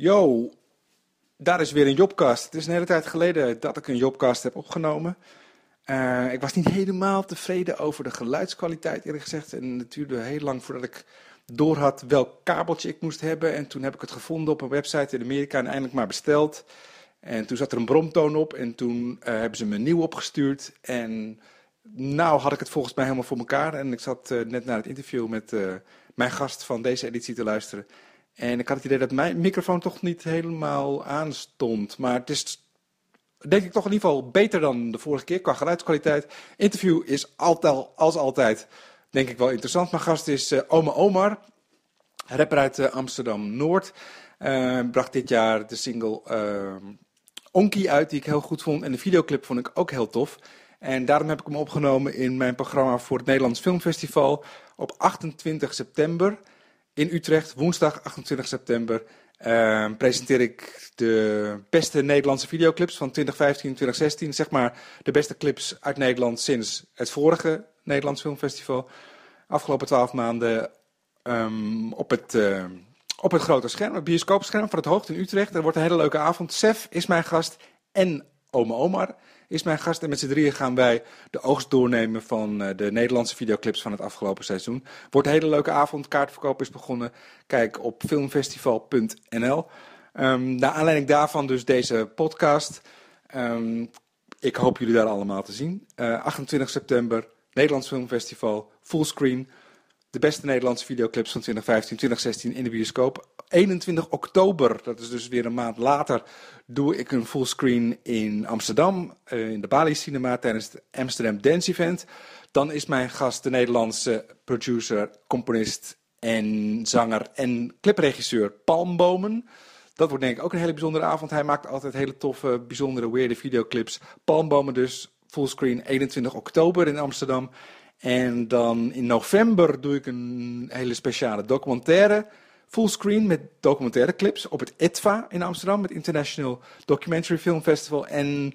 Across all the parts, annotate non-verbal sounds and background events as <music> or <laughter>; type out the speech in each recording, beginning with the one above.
Yo, daar is weer een Jobcast. Het is een hele tijd geleden dat ik een Jobcast heb opgenomen. Uh, ik was niet helemaal tevreden over de geluidskwaliteit, eerlijk gezegd. En het duurde heel lang voordat ik doorhad welk kabeltje ik moest hebben. En toen heb ik het gevonden op een website in Amerika en eindelijk maar besteld. En toen zat er een bromtoon op en toen uh, hebben ze me nieuw opgestuurd. En nou had ik het volgens mij helemaal voor elkaar. En ik zat uh, net naar het interview met mijn gast van deze editie te luisteren. En ik had het idee dat mijn microfoon toch niet helemaal aanstond. Maar het is denk ik toch in ieder geval beter dan de vorige keer qua geluidskwaliteit. Interview is altijd, als altijd, denk ik wel interessant. Mijn gast is uh, Oma Omar, rapper uit uh, Amsterdam-Noord. Uh, bracht dit jaar de single Onkie uit, die ik heel goed vond. En de videoclip vond ik ook heel tof. En daarom heb ik hem opgenomen in mijn programma voor het Nederlands Filmfestival op 28 september in Utrecht, woensdag 28 september, uh, presenteer ik de beste Nederlandse videoclips van 2015 2016. Zeg maar de beste clips uit Nederland sinds het vorige Nederlands Filmfestival. Afgelopen twaalf maanden um, op, het, uh, op het grote scherm, het bioscoopscherm van het Hoogte in Utrecht. Er wordt een hele leuke avond. Sef is mijn gast en Oma Omar is mijn gast. En met z'n drieën gaan wij de oogst doornemen van uh, de Nederlandse videoclips van het afgelopen seizoen. Wordt een hele leuke avond. Kaartverkoop is begonnen. Kijk op filmfestival.nl. Um, naar aanleiding daarvan dus deze podcast. Um, ik hoop jullie daar allemaal te zien. Uh, 28 september, Nederlands Filmfestival, fullscreen. De beste Nederlandse videoclips van 2015, 2016 in de bioscoop. 21 oktober, dat is dus weer een maand later, doe ik een fullscreen in Amsterdam, uh, in de Bali Cinema tijdens het Amsterdam Dance Event. Dan is mijn gast de Nederlandse producer, componist en zanger en clipregisseur Palmbomen. Dat wordt denk ik ook een hele bijzondere avond. Hij maakt altijd hele toffe, bijzondere, weirde videoclips. Palmbomen dus, fullscreen 21 oktober in Amsterdam. En dan in november doe ik een hele speciale documentaire fullscreen met documentaire clips op het ITVA in Amsterdam, het International Documentary Film Festival. En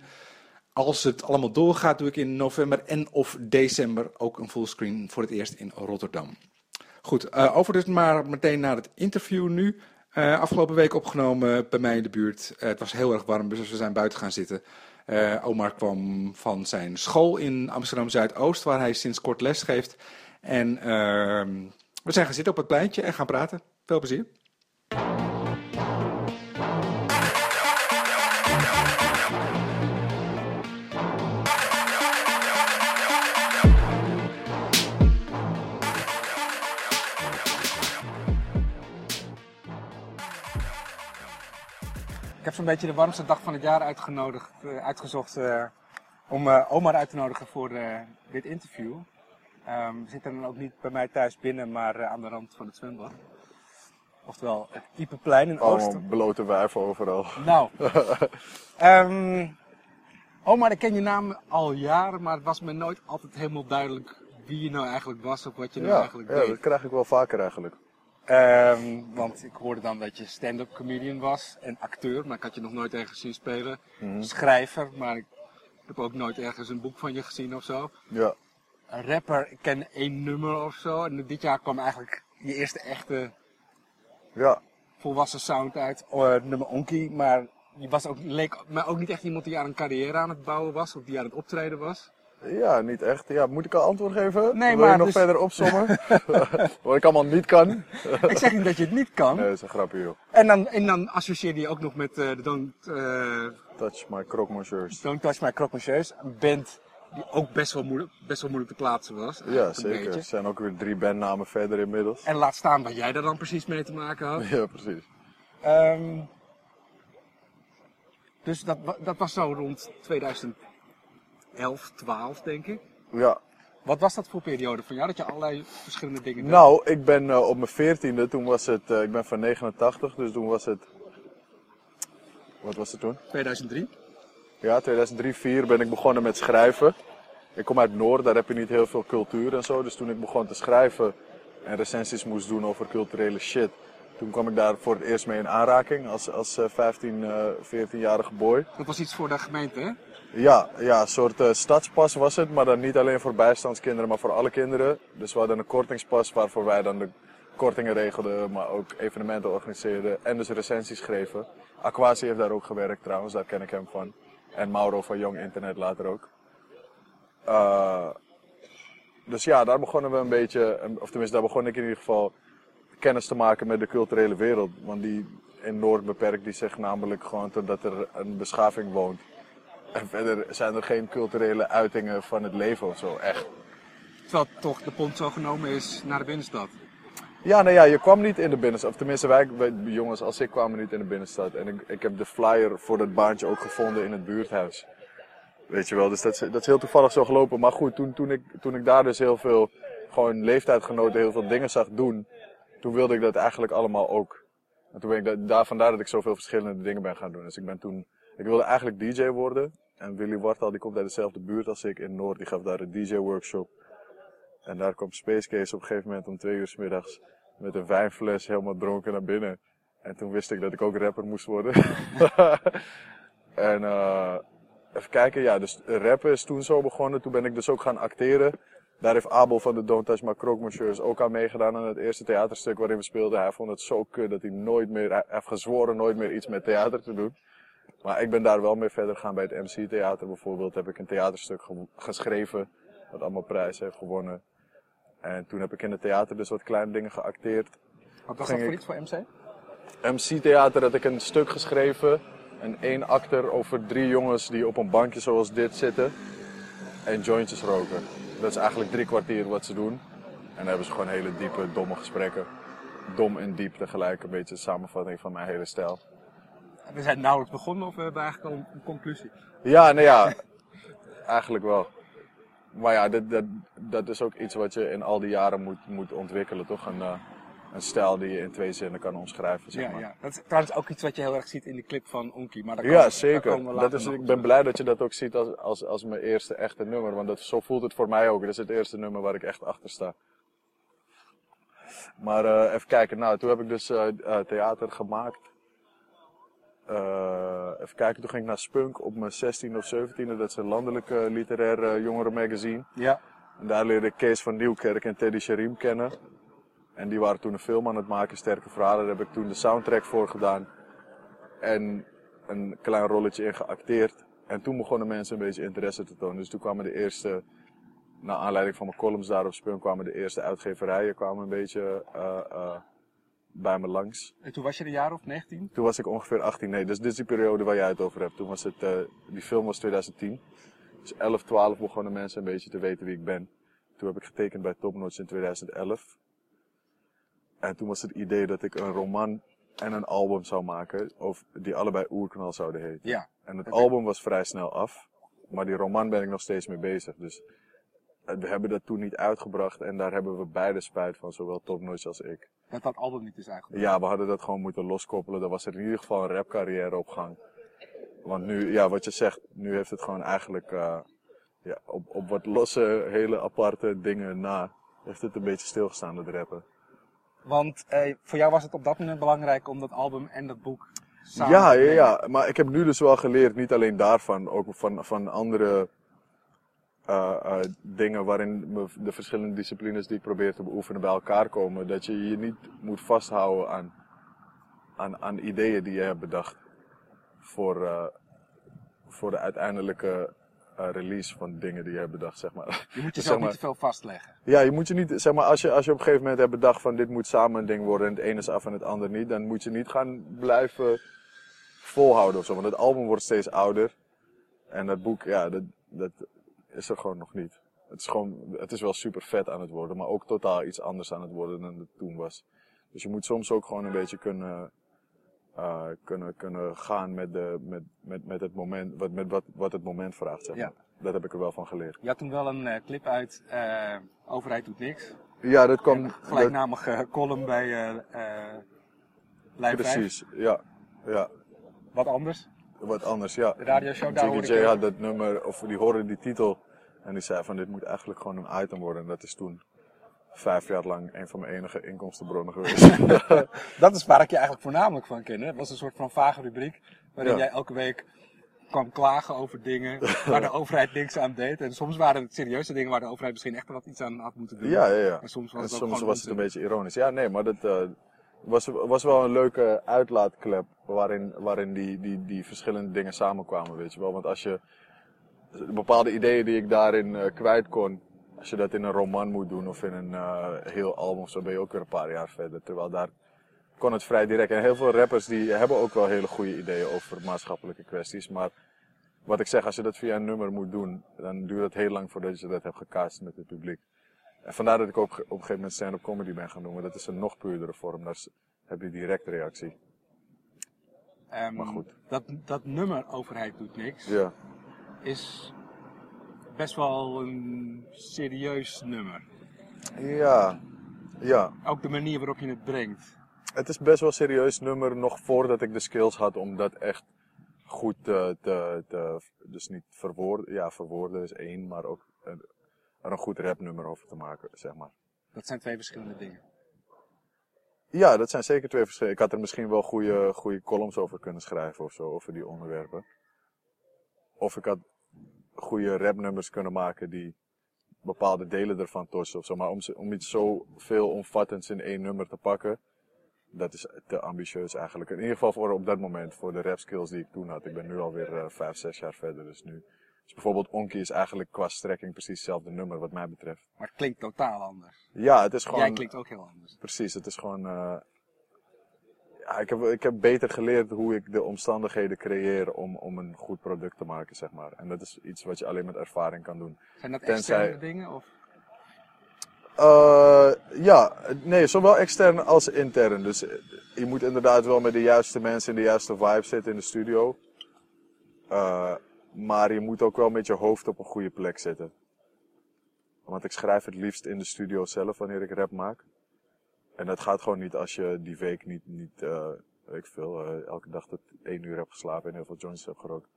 als het allemaal doorgaat, doe ik in november en of december ook een fullscreen voor het eerst in Rotterdam. Goed, uh, over dus maar meteen naar het interview nu. Uh, afgelopen week opgenomen bij mij in de buurt. Uh, het was heel erg warm, dus we zijn buiten gaan zitten. Omar kwam van zijn school in Amsterdam Zuidoost, waar hij sinds kort les geeft. En ehm, we zijn gaan zitten op het pleintje en gaan praten. Veel plezier. Heb zo'n beetje de warmste dag van het jaar uitgenodigd, uh, uitgezocht uh, om uh, Omar uit te nodigen voor dit interview. Um, we zitten dan ook niet bij mij thuis binnen, maar aan de rand van het zwembad. Oftewel het Iepenplein in Allemaal Oosten. blote wijven overal. Nou. um, <laughs> Omar, ik ken je naam al jaren, maar het was me nooit altijd helemaal duidelijk wie je nou eigenlijk was of wat je nou ja, eigenlijk ja, deed. dat krijg ik wel vaker eigenlijk. Um, want ik hoorde dan dat je stand-up comedian was en acteur, maar ik had je nog nooit ergens zien spelen. Mhm. Schrijver, maar ik heb ook nooit ergens een boek van je gezien of zo. Ja, Een rapper, ik ken één nummer of zo. En dit jaar kwam eigenlijk je eerste echte ja. volwassen sound uit, uh, nummer Onkie. Maar je was ook, leek me ook niet echt iemand die aan een carrière aan het bouwen was of die aan het optreden was. Ja, niet echt. Ja, moet ik al antwoord geven? Nee, Wil maar je nog dus- verder opzommen? <laughs> Wat ik allemaal niet kan? <laughs> ik zeg niet dat je het niet kan. Nee, dat is een grapje joh. En, dan, en dan associeerde je ook nog met uh, de Don't, uh, Touch my croque monsieurs. Don't Touch My Croque Monsieurs. Een band die ook best wel moeilijk, best wel moeilijk te plaatsen was. Ja, zeker. Er zijn ook weer drie bandnamen verder inmiddels. En laat staan wat jij daar dan precies mee te maken had. <laughs> Ja, precies. Um, dus dat, dat was zo rond 2011, 12 denk ik. Ja. Wat was dat voor periode van jou? Dat je allerlei verschillende dingen deed? Nou, ik ben eh, op mijn veertiende, toen was het, eh, ik ben van 89, dus toen was het, wat was het toen? 2003. Ja, 2003, 2004 ben ik begonnen met schrijven. Ik kom uit Noord, daar heb je niet heel veel cultuur en zo. Dus toen ik begon te schrijven en recensies moest doen over culturele shit, toen kwam ik daar voor het eerst mee in aanraking als, als eh, 15, eh 14-jarige boy. Dat was iets voor de gemeente, hè? Ja, ja, een soort eh, stadspas was het, maar dan niet alleen voor bijstandskinderen, maar voor alle kinderen. Dus we hadden een kortingspas waarvoor wij dan de kortingen regelde, maar ook evenementen organiseerde en dus recensies schreven. Aquasi heeft daar ook gewerkt trouwens, daar ken ik hem van. En Mauro van Young Internet later ook. Uh, dus ja, daar begonnen we een beetje, of tenminste daar begon ik in ieder geval kennis te maken met de culturele wereld. Want die in Noord beperkt die zich namelijk gewoon totdat er een beschaving woont. En verder zijn er geen culturele uitingen van het leven of zo, echt. Terwijl toch de pont zo genomen is naar de binnenstad. Ja, nou ja, je kwam niet in de binnenstad. Of tenminste, wij, wij jongens als ik kwamen niet in de binnenstad. En ik, ik heb de flyer voor dat baantje ook gevonden in het buurthuis. Weet je wel, dus dat, dat is heel toevallig zo gelopen. Maar goed, toen, toen, ik, toen ik daar dus heel veel, gewoon leeftijdgenoten, heel veel dingen zag doen. Toen wilde ik dat eigenlijk allemaal ook. En toen ben ik daar, vandaar dat ik zoveel verschillende dingen ben gaan doen. Dus ik ben toen, ik wilde eigenlijk DJ worden. En Willy Wartal, die komt uit dezelfde buurt als ik in Noord, die gaf daar een DJ-workshop. En daar kwam Space Case op een gegeven moment om twee uur s middags met een wijnfles helemaal dronken naar binnen. En toen wist ik dat ik ook rapper moest worden. <laughs> en uh, even kijken, ja, dus rappen is toen zo begonnen. Toen ben ik dus ook gaan acteren. Daar heeft Abel van de Don't Touch My Croque ook aan meegedaan aan het eerste theaterstuk waarin we speelden. Hij vond het zo kut dat hij nooit meer, hij heeft gezworen nooit meer iets met theater te doen. Maar ik ben daar wel mee verder gegaan bij het MC Theater bijvoorbeeld. Heb ik een theaterstuk geschreven, wat allemaal prijzen heeft gewonnen. En toen heb ik in het theater dus wat kleine dingen geacteerd. Wat was dat voor iets voor MC? MC Theater had ik een stuk geschreven. En één acteur over drie jongens die op een bankje zoals dit zitten. En jointjes roken. Dat is eigenlijk drie kwartier wat ze doen. En dan hebben ze gewoon hele diepe, domme gesprekken. Dom en diep tegelijk. Een beetje een samenvatting van mijn hele stijl. We zijn nauwelijks begonnen of we hebben eigenlijk al een conclusie? Ja, nou ja. <laughs> eigenlijk wel maar ja, dat, dat, dat is ook iets wat je in al die jaren moet, moet ontwikkelen, toch? Een, uh, een stijl die je in twee zinnen kan omschrijven, zeg maar. Ja, ja. Dat is trouwens ook iets wat je heel erg ziet in de clip van Onki. Maar ja, zeker. Dat is, ik ben blij dat je dat ook ziet als, als, als mijn eerste echte nummer. Want dat, zo voelt het voor mij ook. Dat is het eerste nummer waar ik echt achter sta. Maar uh, even kijken. Nou, toen heb ik dus uh, theater gemaakt. Uh, even kijken, toen ging ik naar Spunk op mijn 16 of 17e. Dat is een landelijke literaire jongerenmagazine. Ja. En daar leerde ik Kees van Nieuwkerk en Teddy Sharim kennen. En die waren toen een film aan het maken, Sterke Verhalen. Daar heb ik toen de soundtrack voor gedaan. En een klein rolletje in geacteerd. En toen begonnen mensen een beetje interesse te tonen. Dus toen kwamen de eerste, naar aanleiding van mijn columns daar op Spunk, kwamen de eerste uitgeverijen kwamen een beetje uh, uh, bij me langs. En toen was je een jaar of 19? Toen was ik ongeveer 18, nee. Dus dit is die periode waar jij het over hebt. Toen was het, uh, die film was 2010. Dus 11, 12 begonnen mensen een beetje te weten wie ik ben. Toen heb ik getekend bij Topnotch in 2011. En toen was het idee dat ik een roman en een album zou maken, of die allebei Oerknal zouden heten. Ja. En het album was vrij snel af, maar die roman ben ik nog steeds mee bezig. Dus eh, we hebben dat toen niet uitgebracht en daar hebben we beide spijt van, zowel Topnotch als ik. Dat dat album niet is eigenlijk. Ja, we hadden dat gewoon moeten loskoppelen. Dan was er in ieder geval een rapcarrière op gang. Want nu, ja, wat je zegt, nu heeft het gewoon eigenlijk uh, ja, op, op wat losse, hele aparte dingen na, heeft het een beetje stilgestaan, het rappen. Want eh, voor jou was het op dat moment belangrijk om dat album en dat boek samen ja, ja, ja, maar ik heb nu dus wel geleerd, niet alleen daarvan, ook van, van andere uh, uh, dingen waarin de verschillende disciplines die ik probeer te beoefenen bij elkaar komen. Dat je je niet moet vasthouden aan, aan, aan ideeën die je hebt bedacht voor, uh, voor de uiteindelijke release van dingen die je hebt bedacht, zeg maar. Je moet <laughs> jezelf zeg maar, niet te veel vastleggen. Ja, je moet je niet, zeg maar, als je, als je op een gegeven moment hebt bedacht van dit moet samen een ding worden en het ene is af en het ander niet, dan moet je niet gaan blijven volhouden of zo. Want het album wordt steeds ouder. En dat boek, ja, dat, dat, is er gewoon nog niet. Het is gewoon, het is wel super vet aan het worden, maar ook totaal iets anders aan het worden dan het toen was. Dus je moet soms ook gewoon een beetje kunnen, uh, kunnen, kunnen gaan met, de, met, met, met het moment, wat, met wat, wat het moment vraagt, zeg maar. Ja. Dat heb ik er wel van geleerd. Je had toen wel een uh, clip uit, uh, Overheid doet niks. Ja, dat kwam... gelijknamige dat... column bij uh, Precies, ja. ja. Wat anders? Wat anders, ja. De radioshow daar Jiggy J had dat nummer, of die hoorde die titel. En die zei van dit moet eigenlijk gewoon een item worden. En dat is toen vijf jaar lang een van mijn enige inkomstenbronnen geweest. <laughs> dat is waar ik je eigenlijk voornamelijk van ken. Het was een soort van vage rubriek. Waarin jij elke week kwam klagen over dingen <laughs> waar de overheid niks aan deed. En soms waren het serieuze dingen waar de overheid misschien echt wat iets aan had moeten doen. Ja, ja, ja. En soms was En het, soms was het een beetje ironisch. Ja, nee, maar dat eh, was, was wel een leuke uitlaatklep waarin, waarin die, die, die verschillende dingen samenkwamen, weet je wel. Want als je bepaalde ideeën die ik daarin eh, kwijt kon, als je dat in een roman moet doen of in een eh, heel album zo, ben je ook weer een paar jaar verder. Terwijl daar kon het vrij direct. En heel veel rappers die hebben ook wel hele goede ideeën over maatschappelijke kwesties. Maar wat ik zeg, als je dat via een nummer moet doen, dan duurt het heel lang voordat je dat hebt gecast met het publiek. En vandaar dat ik ook op een gegeven moment stand-up comedy ben gaan doen. Want dat is een nog puurdere vorm. Daar heb je direct reactie. Ehm, maar goed. Dat, dat nummer overheid doet niks Ja. is best wel een serieus nummer. Ja. Ja. Ook de manier waarop je het brengt. Het is best wel een serieus nummer nog voordat ik de skills had om dat echt goed te, te, te dus niet verwoorden, ja verwoorden is één, maar ook er een goed rapnummer over te maken, zeg maar. Dat zijn twee verschillende dingen. Ja, dat zijn zeker twee verschillen. Ik had er misschien wel goede, goede columns over kunnen schrijven of zo, over die onderwerpen. Of ik had goede rapnummers kunnen maken die bepaalde delen ervan torsen of zo. Maar om, om iets zo veel omvattends in één nummer te pakken, dat is te ambitieus eigenlijk. In ieder geval voor op dat moment, voor de rap skills die ik toen had. Ik ben nu alweer eh, vijf, zes jaar verder, dus nu. Dus bijvoorbeeld Onky is eigenlijk qua strekking precies hetzelfde nummer wat mij betreft. Maar het klinkt totaal anders. Ja, het is gewoon... Jij klinkt ook heel anders. Precies, het is gewoon. eh, ja, ik, heb, ik heb beter geleerd hoe ik de omstandigheden creëer om, om een goed product te maken, zeg maar. En dat is iets wat je alleen met ervaring kan doen. Zijn dat Tenzij- externe dingen? Of? Eh, ja, nee, zowel extern als intern. Dus eh, je moet inderdaad wel met de juiste mensen in de juiste vibe zitten in de studio. Eh, maar je moet ook wel met je hoofd op een goede plek zitten. Want ik schrijf het liefst in de studio zelf wanneer ik rap maak. En dat gaat gewoon niet als je die week niet, niet eh, weet ik veel, eh, elke dag tot één uur hebt geslapen en heel veel joints hebt gerookt.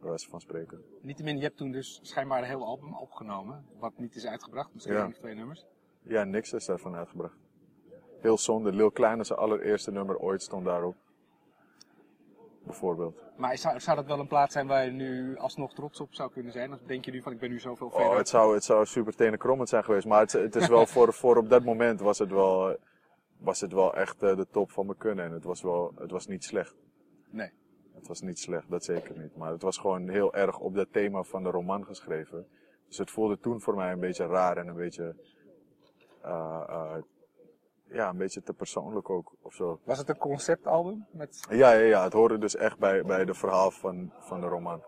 Bij wijze van spreken. Niettemin, je hebt toen dus schijnbaar een heel album opgenomen. Wat niet is uitgebracht. Misschien Ja. of twee nummers. Ja, niks is daarvan uitgebracht. Heel zonde. Lil Kleine zijn allereerste nummer ooit stond daarop. Bijvoorbeeld. Maar zou, zou dat wel een plaats zijn waar je nu alsnog trots op zou kunnen zijn? Of denk je nu van ik ben nu zoveel verder? Oh, het zou, het zou super tenenkrommend zijn geweest. Maar het, het is wel <laughs> voor, voor op dat moment was het wel, was het wel echt eh, de top van mijn kunnen. En het was wel, het was niet slecht. Nee. Het was niet slecht, dat zeker niet. Maar het was gewoon heel erg op dat thema van de roman geschreven. Dus het voelde toen voor mij een beetje raar en een beetje, eh, eh, ja, een beetje te persoonlijk ook of zo. Was het een conceptalbum? Met... Ja, ja, ja, het hoorde dus echt bij, bij de verhaal van, van de roman.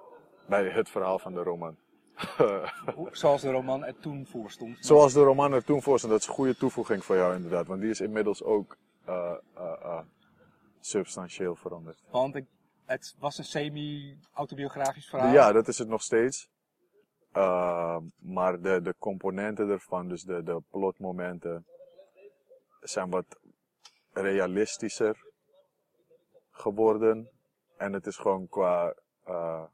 Bij het verhaal van de roman. <laughs> Zoals de roman er toen voor stond. Zoals de roman er toen voor stond, dat is een goede toevoeging voor jou inderdaad. Want die is inmiddels ook eh, eh, eh, substantieel veranderd. Want ik, het was een semi-autobiografisch verhaal. Ja, dat is het nog steeds. Maar de, de componenten ervan, dus de, de plotmomenten, zijn wat realistischer geworden. En het is gewoon qua, uh,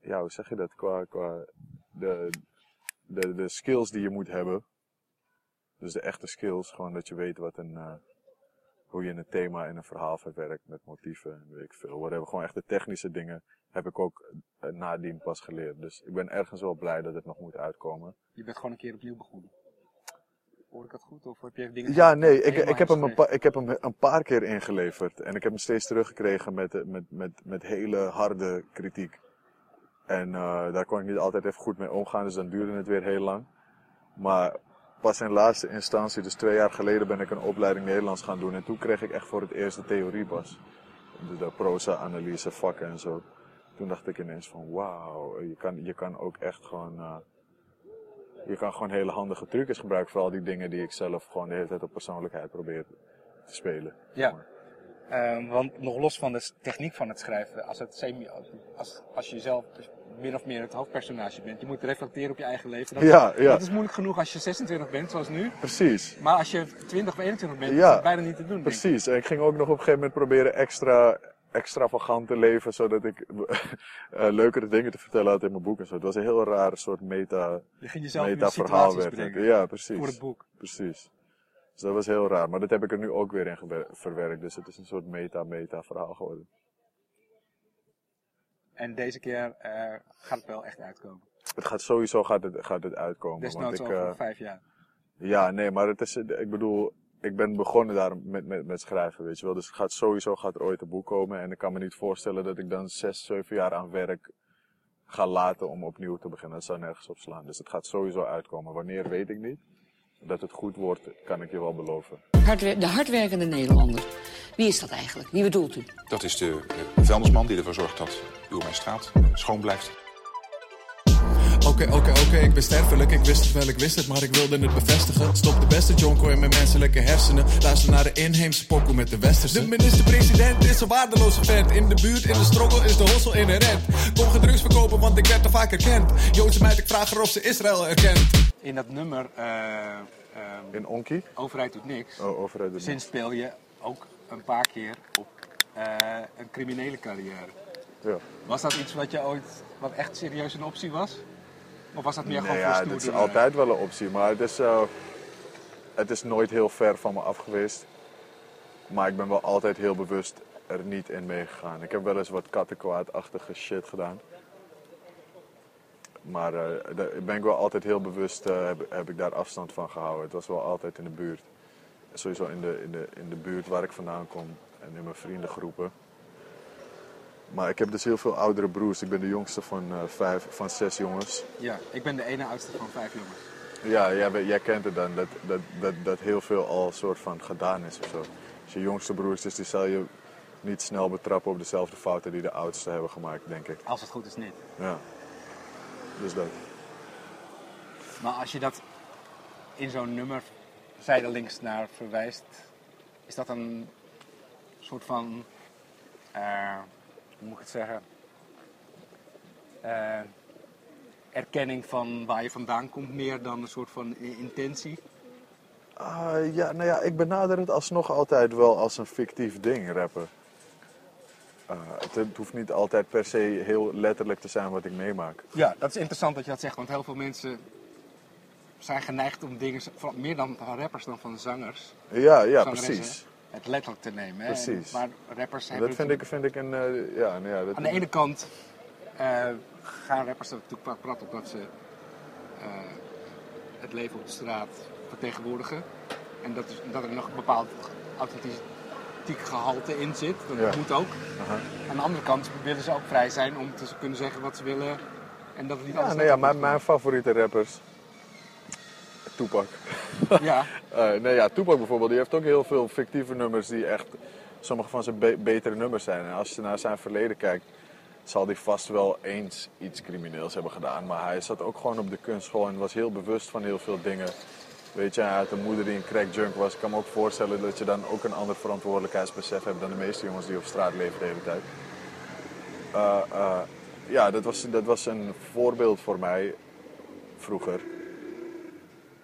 ja, hoe zeg je dat? Qua, qua de, de, de skills die je moet hebben. Dus de echte skills, gewoon dat je weet wat een, uh, hoe je een thema in een verhaal verwerkt met motieven en weet ik veel. Whatever. Gewoon echt de technische dingen heb ik ook uh, nadien pas geleerd. Dus ik ben ergens wel blij dat het nog moet uitkomen. Je bent gewoon een keer opnieuw begonnen. Hoor ik dat goed? Of heb je dingen Ja, nee, ik, ik, heb hem een ik heb hem een paar keer ingeleverd. En ik heb hem steeds teruggekregen met, eh, met, met, met hele harde kritiek. En uh, daar kon ik niet altijd even goed mee omgaan, dus dan duurde het weer heel lang. Maar pas in laatste instantie, dus twee jaar geleden, ben ik een opleiding Nederlands gaan doen. En toen kreeg ik echt voor het eerst de theoriebas. De, de proza-analyse vakken en zo. Toen dacht ik ineens van wauw, je kan, je kan ook echt gewoon... Uh, je kan gewoon hele handige trucjes gebruiken voor al die dingen die ik zelf gewoon de hele tijd op persoonlijkheid probeer te spelen. Ja. Um, want nog los van de techniek van het schrijven, als, het semi, als, als je zelf min of meer het hoofdpersonage bent, je moet reflecteren op je eigen leven. Dat, ja, ja. dat is moeilijk genoeg als je 26 bent, zoals nu. Precies. Maar als je 20 of 21 bent, ja. is dat bijna niet te doen. Precies. En ik ging ook nog op een gegeven moment proberen extra extravagant te leven, zodat ik uh, <laughs> leukere dingen te vertellen had in mijn boek en zo. Het was een heel raar soort meta, je ging jezelf meta verhaal werd. Ja, precies. Voor het boek. Precies. Dus dat was heel raar. Maar dat heb ik er nu ook weer in verwerkt. Dus het is een soort meta-meta verhaal geworden. En deze keer eh, gaat het wel echt uitkomen. Het gaat sowieso gaat het, gaat het uitkomen. Desnoods want ik, over eh, vijf jaar. Ja, nee, maar het is, ik bedoel, ik ben begonnen daar met, met, met schrijven, weet je wel. Dus het gaat sowieso gaat er ooit een boek komen. En ik kan me niet voorstellen dat ik dan zes, zeven jaar aan werk ga laten om opnieuw te beginnen. Dat zou nergens op slaan. Dus het gaat sowieso uitkomen. Wanneer weet ik niet. Dat het goed wordt, kan ik je wel beloven. De hardwerkende Nederlander. Wie is dat eigenlijk? Wie bedoelt u? Dat is de eh, vuilnisman die ervoor zorgt dat uw mijn straat schoon blijft. Oké, oké, oké, ik ben sterfelijk. Ik wist het wel, ik wist het, maar ik wilde het bevestigen. Stop de beste jonko in mijn menselijke hersenen. Luister naar de inheemse pokoe met de westerse. De minister-president is een waardeloze vent. In de buurt, in de struggle, is de hossel inherent. Kom geen drugs verkopen, want ik werd te vaak herkend. Joodse meid, ik vraag haar of ze Israël erkent. In dat nummer eh, ehm, In Onki? Overheid doet niks. Oh, overheid. doet Sinds speel je ook een paar keer op eh, een criminele carrière. Ja. Was dat iets wat je ooit, wat echt serieus een optie was? Of was dat meer Nee, gewoon ja, voor dat is stoere- altijd wel een optie, maar het is, eh, het is nooit heel ver van me af geweest. Maar ik ben wel altijd heel bewust er niet in meegegaan. Ik heb wel eens wat kattenkwaadachtige shit gedaan. Maar eh, daar ben ik wel altijd heel bewust, eh, heb, heb ik daar afstand van gehouden. Het was wel altijd in de buurt. Sowieso in de, in, de, in de buurt waar ik vandaan kom en in mijn vriendengroepen. Maar ik heb dus heel veel oudere broers. Ik ben de jongste van, eh, vijf, van zes jongens. Ja, ik ben de ene oudste van vijf jongens. Ja, jij, jij kent het dan, dat, dat, dat, dat heel veel al soort van gedaan is of zo. Als je jongste broers is, die zal je niet snel betrappen op dezelfde fouten die de oudste hebben gemaakt, denk ik. Als het goed is niet. Ja. Dus dat. Maar als je dat in zo'n nummer zijdelings naar verwijst, is dat een soort van, eh, hoe moet ik het zeggen, Eh, erkenning van waar je vandaan komt, meer dan een soort van intentie? Ah, ja, nou ja, ik benader het alsnog altijd wel als een fictief ding, rappen. Ah, het, het hoeft niet altijd per se heel letterlijk te zijn wat ik meemaak. Ja, dat is interessant dat je dat zegt, want heel veel mensen zijn geneigd om dingen, meer dan van rappers dan van zangers, Ja, ja, precies. Het letterlijk te nemen. Hè? Precies. Maar rappers hebben Dat vind ik, vind ik een, eh, ja, nou ja, dat, Aan de ene kant eh, gaan rappers er natuurlijk vaak prat op dat ze eh, het leven op de straat vertegenwoordigen. En dat, is, dat er nog een bepaald authentiek gehalte in zit. Dat Ja. moet ook. Aan de andere kant willen ze ook vrij zijn om te kunnen zeggen wat ze willen. En dat het niet Ja, nou ja, mijn favoriete rappers. Tupac. doen. <laughs> Ja, <laughs> Eh, nee, ja, Tupac bijvoorbeeld, die heeft ook heel veel fictieve nummers die echt sommige van zijn be- betere nummers zijn. En als je naar zijn verleden kijkt, zal hij vast wel eens iets crimineels hebben gedaan. Maar hij zat ook gewoon op de kunstschool en was heel bewust van heel veel dingen. Weet je, hij had een moeder die een crackjunk was. Ik kan me ook voorstellen dat je dan ook een ander verantwoordelijkheidsbesef hebt dan de meeste jongens die op straat leven de hele tijd. Eh, eh, ja, dat was, dat was een voorbeeld voor mij vroeger.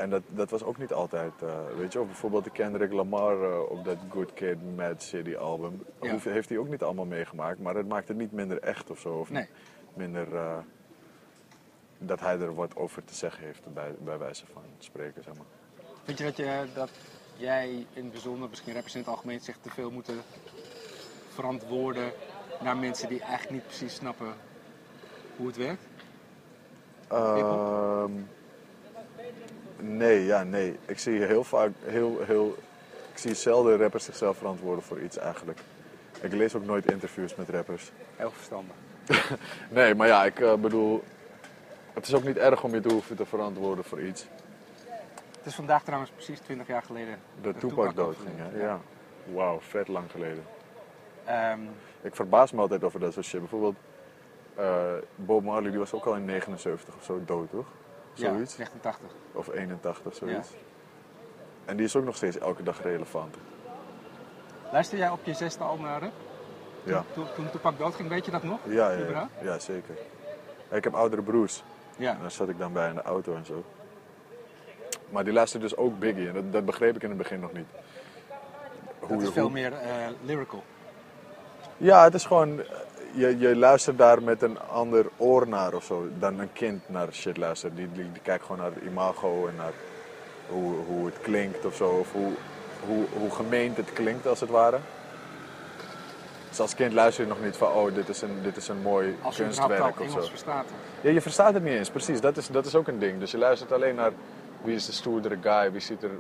En dat, dat was ook niet altijd, eh, weet je, of bijvoorbeeld de Kendrick Lamar eh, op dat Good Kid, Mad City album. Ja. Hoef- heeft hij ook niet allemaal meegemaakt, maar het maakt het niet minder echt of zo. Of Nee. minder eh, dat hij er wat over te zeggen heeft, bij, bij wijze van spreken, zeg maar. vind je dat, je dat jij in het bijzonder, misschien rappers in het algemeen, zich te veel moeten verantwoorden naar mensen die eigenlijk niet precies snappen hoe het werkt? Ehm, nee, ja, nee. Ik zie heel vaak, heel, heel, ik zie zelden rappers zichzelf verantwoorden voor iets eigenlijk. Ik lees ook nooit interviews met rappers. Heel verstandig. <laughs> Nee, maar ja, ik eh, bedoel, het is ook niet erg om je te hoeven te verantwoorden voor iets. Het is vandaag trouwens precies 20 jaar geleden De dat Tupac dood overleed. ging, hè? Ja. Wauw, vet lang geleden. Ehm, Ik verbaas me altijd over dat soort shit. Bijvoorbeeld, eh, Bob Marley die was ook al in 79 of zo dood, toch? Ja, Zoiets. 89. Of 81, zoiets. En die is ook nog steeds elke dag relevant. Luister jij op je zesde al naar rap? Ja, Toen, toen Tupac doodging, weet je dat nog? ja, ja, ja, ja zeker. Ja, ik heb oudere broers. Ja. En daar zat ik dan bij in de auto en zo. Maar die luisterde dus ook Biggie. En dat, dat begreep ik in het begin nog niet. Hoe Dat is veel meer eh, lyrical. Ja, het is gewoon. Je, je luistert daar met een ander oor naar of zo. Dan een kind naar shit luistert. Die, die, die kijkt gewoon naar het imago en naar hoe, hoe het klinkt of zo. Of hoe, hoe, hoe gemeend het klinkt als het ware. Dus als kind luister je nog niet van, oh, dit is een, dit is een mooi Als je überhaupt kunstwerk of zo. Engels verstaat. Ja, je verstaat het niet eens, precies. Dat is, dat is ook een ding. Dus je luistert alleen naar wie is de stoerdere guy, wie ziet er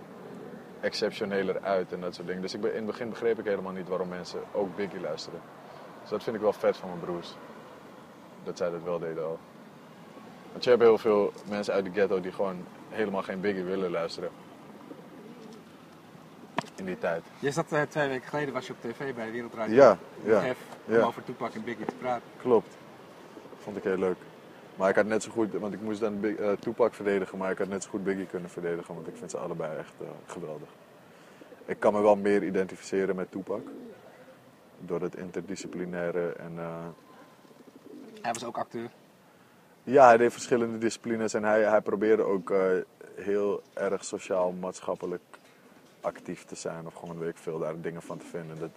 exceptioneler uit en dat soort dingen. Dus ik, be- in het begin begreep ik helemaal niet waarom mensen ook Biggie luisteren. Dus dat vind ik wel vet van mijn broers. Dat zij dat wel deden al. Want je hebt heel veel mensen uit de ghetto die gewoon helemaal geen Biggie willen luisteren. In die tijd. Je zat eh, twee weken geleden was je op tv bij de Wereldradio. Ja, ja, om ja. over Tupac en Biggie te praten. Klopt. Vond ik heel leuk. Maar ik had net zo goed, want ik moest dan Big, eh, Tupac verdedigen, maar ik had net zo goed Biggie kunnen verdedigen, want ik vind ze allebei echt eh, geweldig. Ik kan me wel meer identificeren met Tupac. Door het interdisciplinaire en... eh, Hij was ook acteur. ja, hij deed verschillende disciplines en hij, hij probeerde ook heel erg sociaal, maatschappelijk actief te zijn. Of gewoon, weet ik veel, daar dingen van te vinden. Dat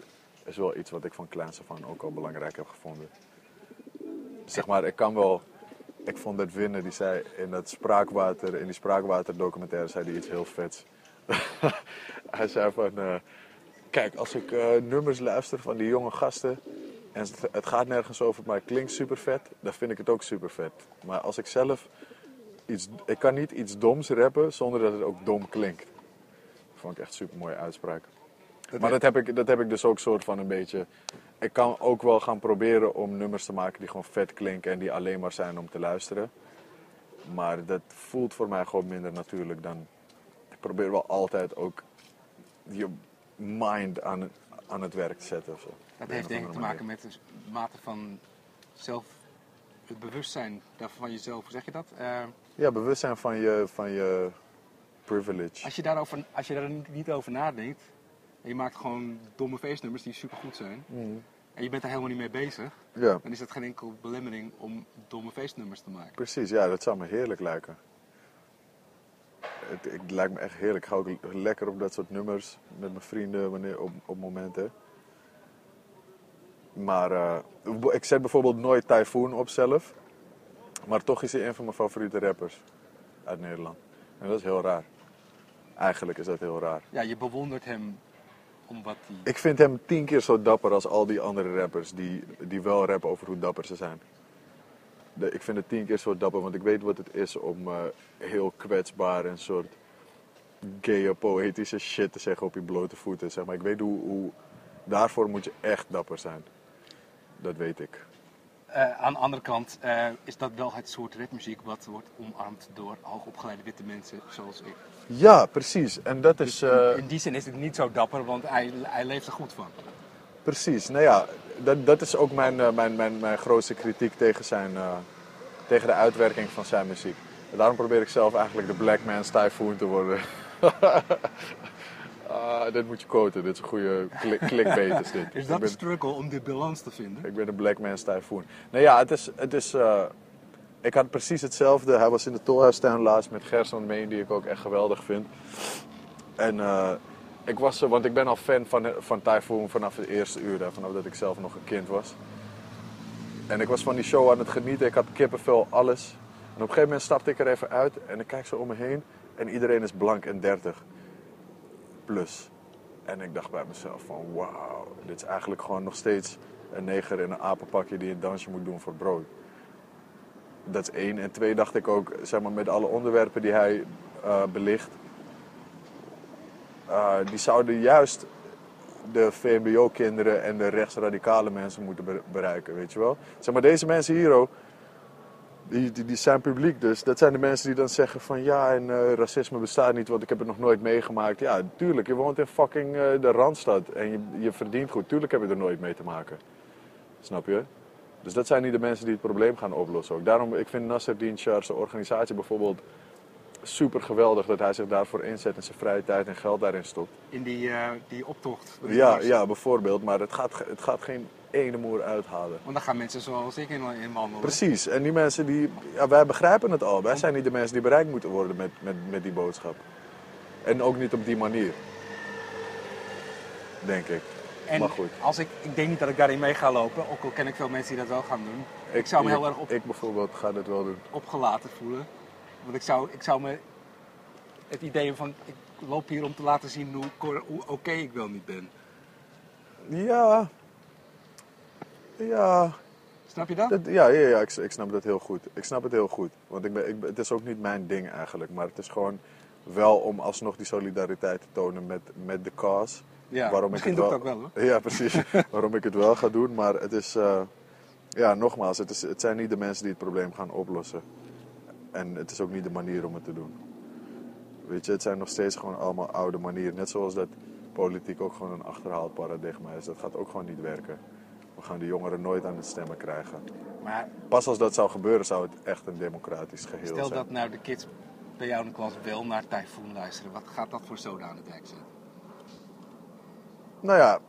is wel iets wat ik van kleins af aan ook al belangrijk heb gevonden. Zeg maar, ik kan wel... Ik vond dat Winnen, die zei in dat spraakwater, in die spraakwater-documentaire, zei hij iets heel vets. <laughs> hij zei van, eh, kijk, als ik eh, nummers luister van die jonge gasten en het, gaat nergens over, maar het klinkt super vet, dan vind ik het ook super vet. Maar als ik zelf iets, ik kan niet iets doms rappen zonder dat het ook dom klinkt. Dat vond ik echt super mooie uitspraak. Maar dat heb, ik, dat heb ik dus ook soort van een beetje. Ik kan ook wel gaan proberen om nummers te maken die gewoon vet klinken en die alleen maar zijn om te luisteren. Maar dat voelt voor mij gewoon minder natuurlijk dan. Ik probeer wel altijd ook je mind aan, het- aan het werk te zetten. Of zo. Dat heeft denk ik te maken met de mate van zelf, het bewustzijn van jezelf. Hoe zeg je dat? Eh. Ja, bewustzijn van je, van je privilege. als, je daarover, als je daar niet over nadenkt en je maakt gewoon domme feestnummers die supergoed zijn Mm. en je bent daar helemaal niet mee bezig, Ja, dan is dat geen enkel belemmering om domme feestnummers te maken. precies. Ja, dat zou me heerlijk lijken. Het, het lijkt me echt heerlijk. Ik ga ook lekker op dat soort nummers met mijn vrienden wanneer, op, op momenten. Maar eh, ik zet bijvoorbeeld nooit Typhoon op zelf. Maar toch is hij een van mijn favoriete rappers uit Nederland. En dat is heel raar. Eigenlijk is dat heel raar. Ja, je bewondert hem Ik vind hem tien keer zo dapper als al die andere rappers die, die wel rappen over hoe dapper ze zijn. De- ik vind het tien keer zo dapper, want ik weet wat het is om eh, heel kwetsbaar en soort gaye, poëtische shit te zeggen op je blote voeten. Zeg maar. Ik weet hoe, hoe... Daarvoor moet je echt dapper zijn. Dat weet ik. Eh, aan de andere kant eh, is dat wel het soort rapmuziek wat wordt omarmd door hoogopgeleide witte mensen zoals ik. Ja, precies. En dat is... eh, In die zin is het niet zo dapper, want hij, hij leeft er goed van. Precies, nou ja, dat, dat is ook mijn, mijn, mijn, mijn grootste kritiek tegen, zijn, tegen de uitwerking van zijn muziek. En daarom probeer ik zelf eigenlijk de Black Man's Typhoon te worden. <laughs> Ah, dit moet je quoten, dit is een goede klik, clickbait is dit. <laughs> Is dat ben, de struggle om die balans te vinden? ik ben de Black Man's Typhoon. Nou ja, het is... Het is eh, ik had precies hetzelfde. Hij was in de Tolhuistuin laatst met Gerson Meen, die ik ook echt geweldig vind. En eh, ik was, eh, want ik ben al fan van, van Typhoon vanaf het eerste uur, hè, vanaf dat ik zelf nog een kind was. En ik was van die show aan het genieten, ik had kippenvel, alles. En op een gegeven moment stapte ik er even uit en ik kijk zo om me heen en iedereen is blank en 30 plus. En ik dacht bij mezelf van wauw, dit is eigenlijk gewoon nog steeds een neger in een apenpakje die een dansje moet doen voor brood. Dat is één. En twee dacht ik ook, zeg maar, met alle onderwerpen die hij eh, belicht, eh, die zouden juist de VMBO-kinderen en de rechtsradicale mensen moeten be- bereiken, weet je wel. Zeg maar, deze mensen hier ook, die, die, die zijn publiek dus. Dat zijn de mensen die dan zeggen van ja, en eh, racisme bestaat niet, want ik heb het nog nooit meegemaakt. Ja, tuurlijk, je woont in fucking eh, de Randstad en je, je verdient goed. Tuurlijk heb je er nooit mee te maken. Snap je? Dus dat zijn niet de mensen die het probleem gaan oplossen ook. Daarom, ik vind Nasser zijn organisatie bijvoorbeeld, super geweldig dat hij zich daarvoor inzet en zijn vrije tijd en geld daarin stopt. In die, eh, die optocht. Ja, ja, bijvoorbeeld, maar het gaat, het gaat geen ene moer uithalen. Want dan gaan mensen zoals ik in, in wandelen. Precies, en die mensen die, ja, wij begrijpen het al. Wij zijn niet de mensen die bereikt moeten worden met, met, met die boodschap. En ook niet op die manier. Denk ik. En maar goed. Als ik, ik denk niet dat ik daarin mee ga lopen, ook al ken ik veel mensen die dat wel gaan doen. Ik, zou me heel erg op, Ik bijvoorbeeld ga dat wel doen. opgelaten voelen. Want ik zou, ik zou me het idee van, ik loop hier om te laten zien hoe oké ik wel niet ben. Ja, Ja, Snap je dat? dat, ja, ja, ja ik, ik snap dat heel goed. Ik snap het heel goed. Want ik ben, ik, het is ook niet mijn ding eigenlijk. Maar het is gewoon wel om alsnog die solidariteit te tonen met, met de cause. Ja, waarom misschien ik het doe ik wel, wel, Ja, precies. <laughs> waarom ik het wel ga doen. Maar het is, eh, ja, nogmaals, het, is, het zijn niet de mensen die het probleem gaan oplossen. En het is ook niet de manier om het te doen. Weet je, het zijn nog steeds gewoon allemaal oude manieren. Net zoals dat politiek ook gewoon een achterhaald paradigma is. Dat gaat ook gewoon niet werken. We gaan de jongeren nooit aan het stemmen krijgen. Maar Pas als dat zou gebeuren, zou het echt een democratisch geheel stel zijn. dat nou de kids bij jou in de klas wel naar Typhoon luisteren. Wat gaat dat voor zoden aan de dijk zetten? Nou ja,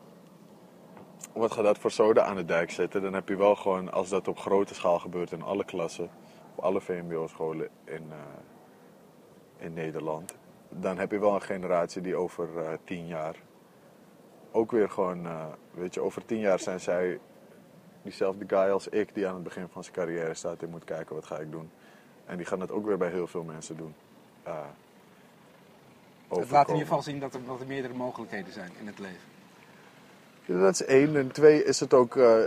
wat gaat dat voor soda aan de dijk zetten? Dan heb je wel gewoon, als dat op grote schaal gebeurt in alle klassen, op alle VMBO-scholen in, eh, in Nederland, dan heb je wel een generatie die over eh, tien jaar ook weer gewoon, eh, weet je, over tien jaar zijn zij diezelfde guy als ik die aan het begin van zijn carrière staat en moet kijken wat ga ik doen. En die gaan het ook weer bij heel veel mensen doen. Eh, Het laat in ieder geval zien dat er, dat er meerdere mogelijkheden zijn in het leven. Ja, dat is één. En twee is het ook, eh,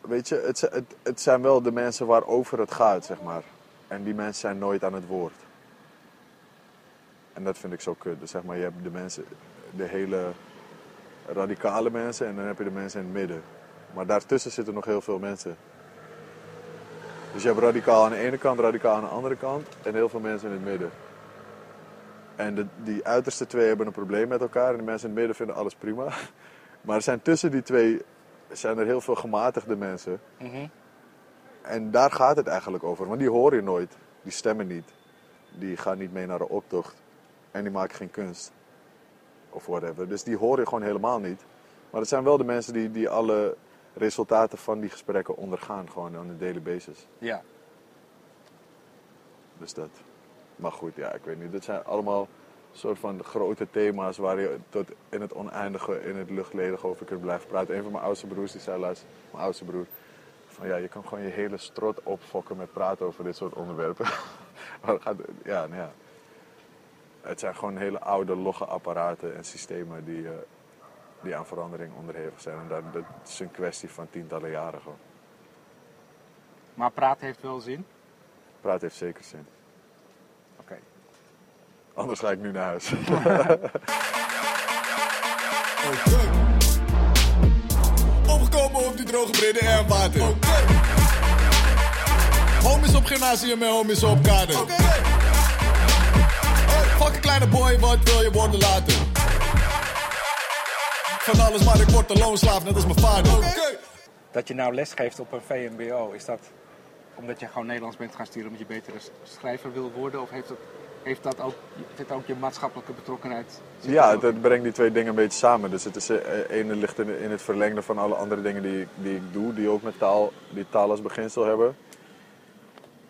weet je, het, het, het zijn wel de mensen waarover het gaat, zeg maar. En die mensen zijn nooit aan het woord. En dat vind ik zo kut. Dus zeg maar, je hebt de mensen, de hele radicale mensen en dan heb je de mensen in het midden. Maar daartussen zitten nog heel veel mensen. Dus je hebt radicaal aan de ene kant, radicaal aan de andere kant en heel veel mensen in het midden. En de, die uiterste twee hebben een probleem met elkaar en de mensen in het midden vinden alles prima. <laughs> Maar er zijn tussen die twee zijn er heel veel gematigde mensen. En daar gaat het eigenlijk over. Want die hoor je nooit. Die stemmen niet. Die gaan niet mee naar de optocht. En die maken geen kunst. Of whatever. Dus die hoor je gewoon helemaal niet. Maar het zijn wel de mensen die, die alle resultaten van die gesprekken ondergaan. Gewoon on a daily basis. Ja. Dus dat. Maar goed, ja, ik weet niet. Dit zijn allemaal soort van grote thema's waar je tot in het oneindige, in het luchtledige over kunt blijven praten. Een van mijn oudste broers die zei laatst, mijn oudste broer, van ja, je kan gewoon je hele strot opfokken met praten over dit soort onderwerpen. <laughs> maar gaat, ja, nou ja. Het zijn gewoon hele oude logge apparaten en systemen die, eh, die aan verandering onderhevig zijn. En dat, dat is een kwestie van tientallen jaren gewoon. Maar praten heeft wel zin. Praten heeft zeker zin. Oké. Anders ga ik nu naar huis. Opgekomen op die droge brede en water. Homies op gymnasium en homies op kade. Kleine boy, wat wil je worden later? Van alles, maar ik word een loonslaaf, net als mijn vader. Dat je nou lesgeeft op een VMBO, is dat omdat je gewoon Nederlands bent gaan sturen omdat je betere schrijver wil worden? Of heeft dat, heeft dat ook, heeft ook je maatschappelijke betrokkenheid? zit Ja, het brengt die twee dingen een beetje samen. Dus het is, eh, ene ligt in, in het verlengde van alle andere dingen die, ik- die ik doe, die ook met taal, die taal als beginsel hebben.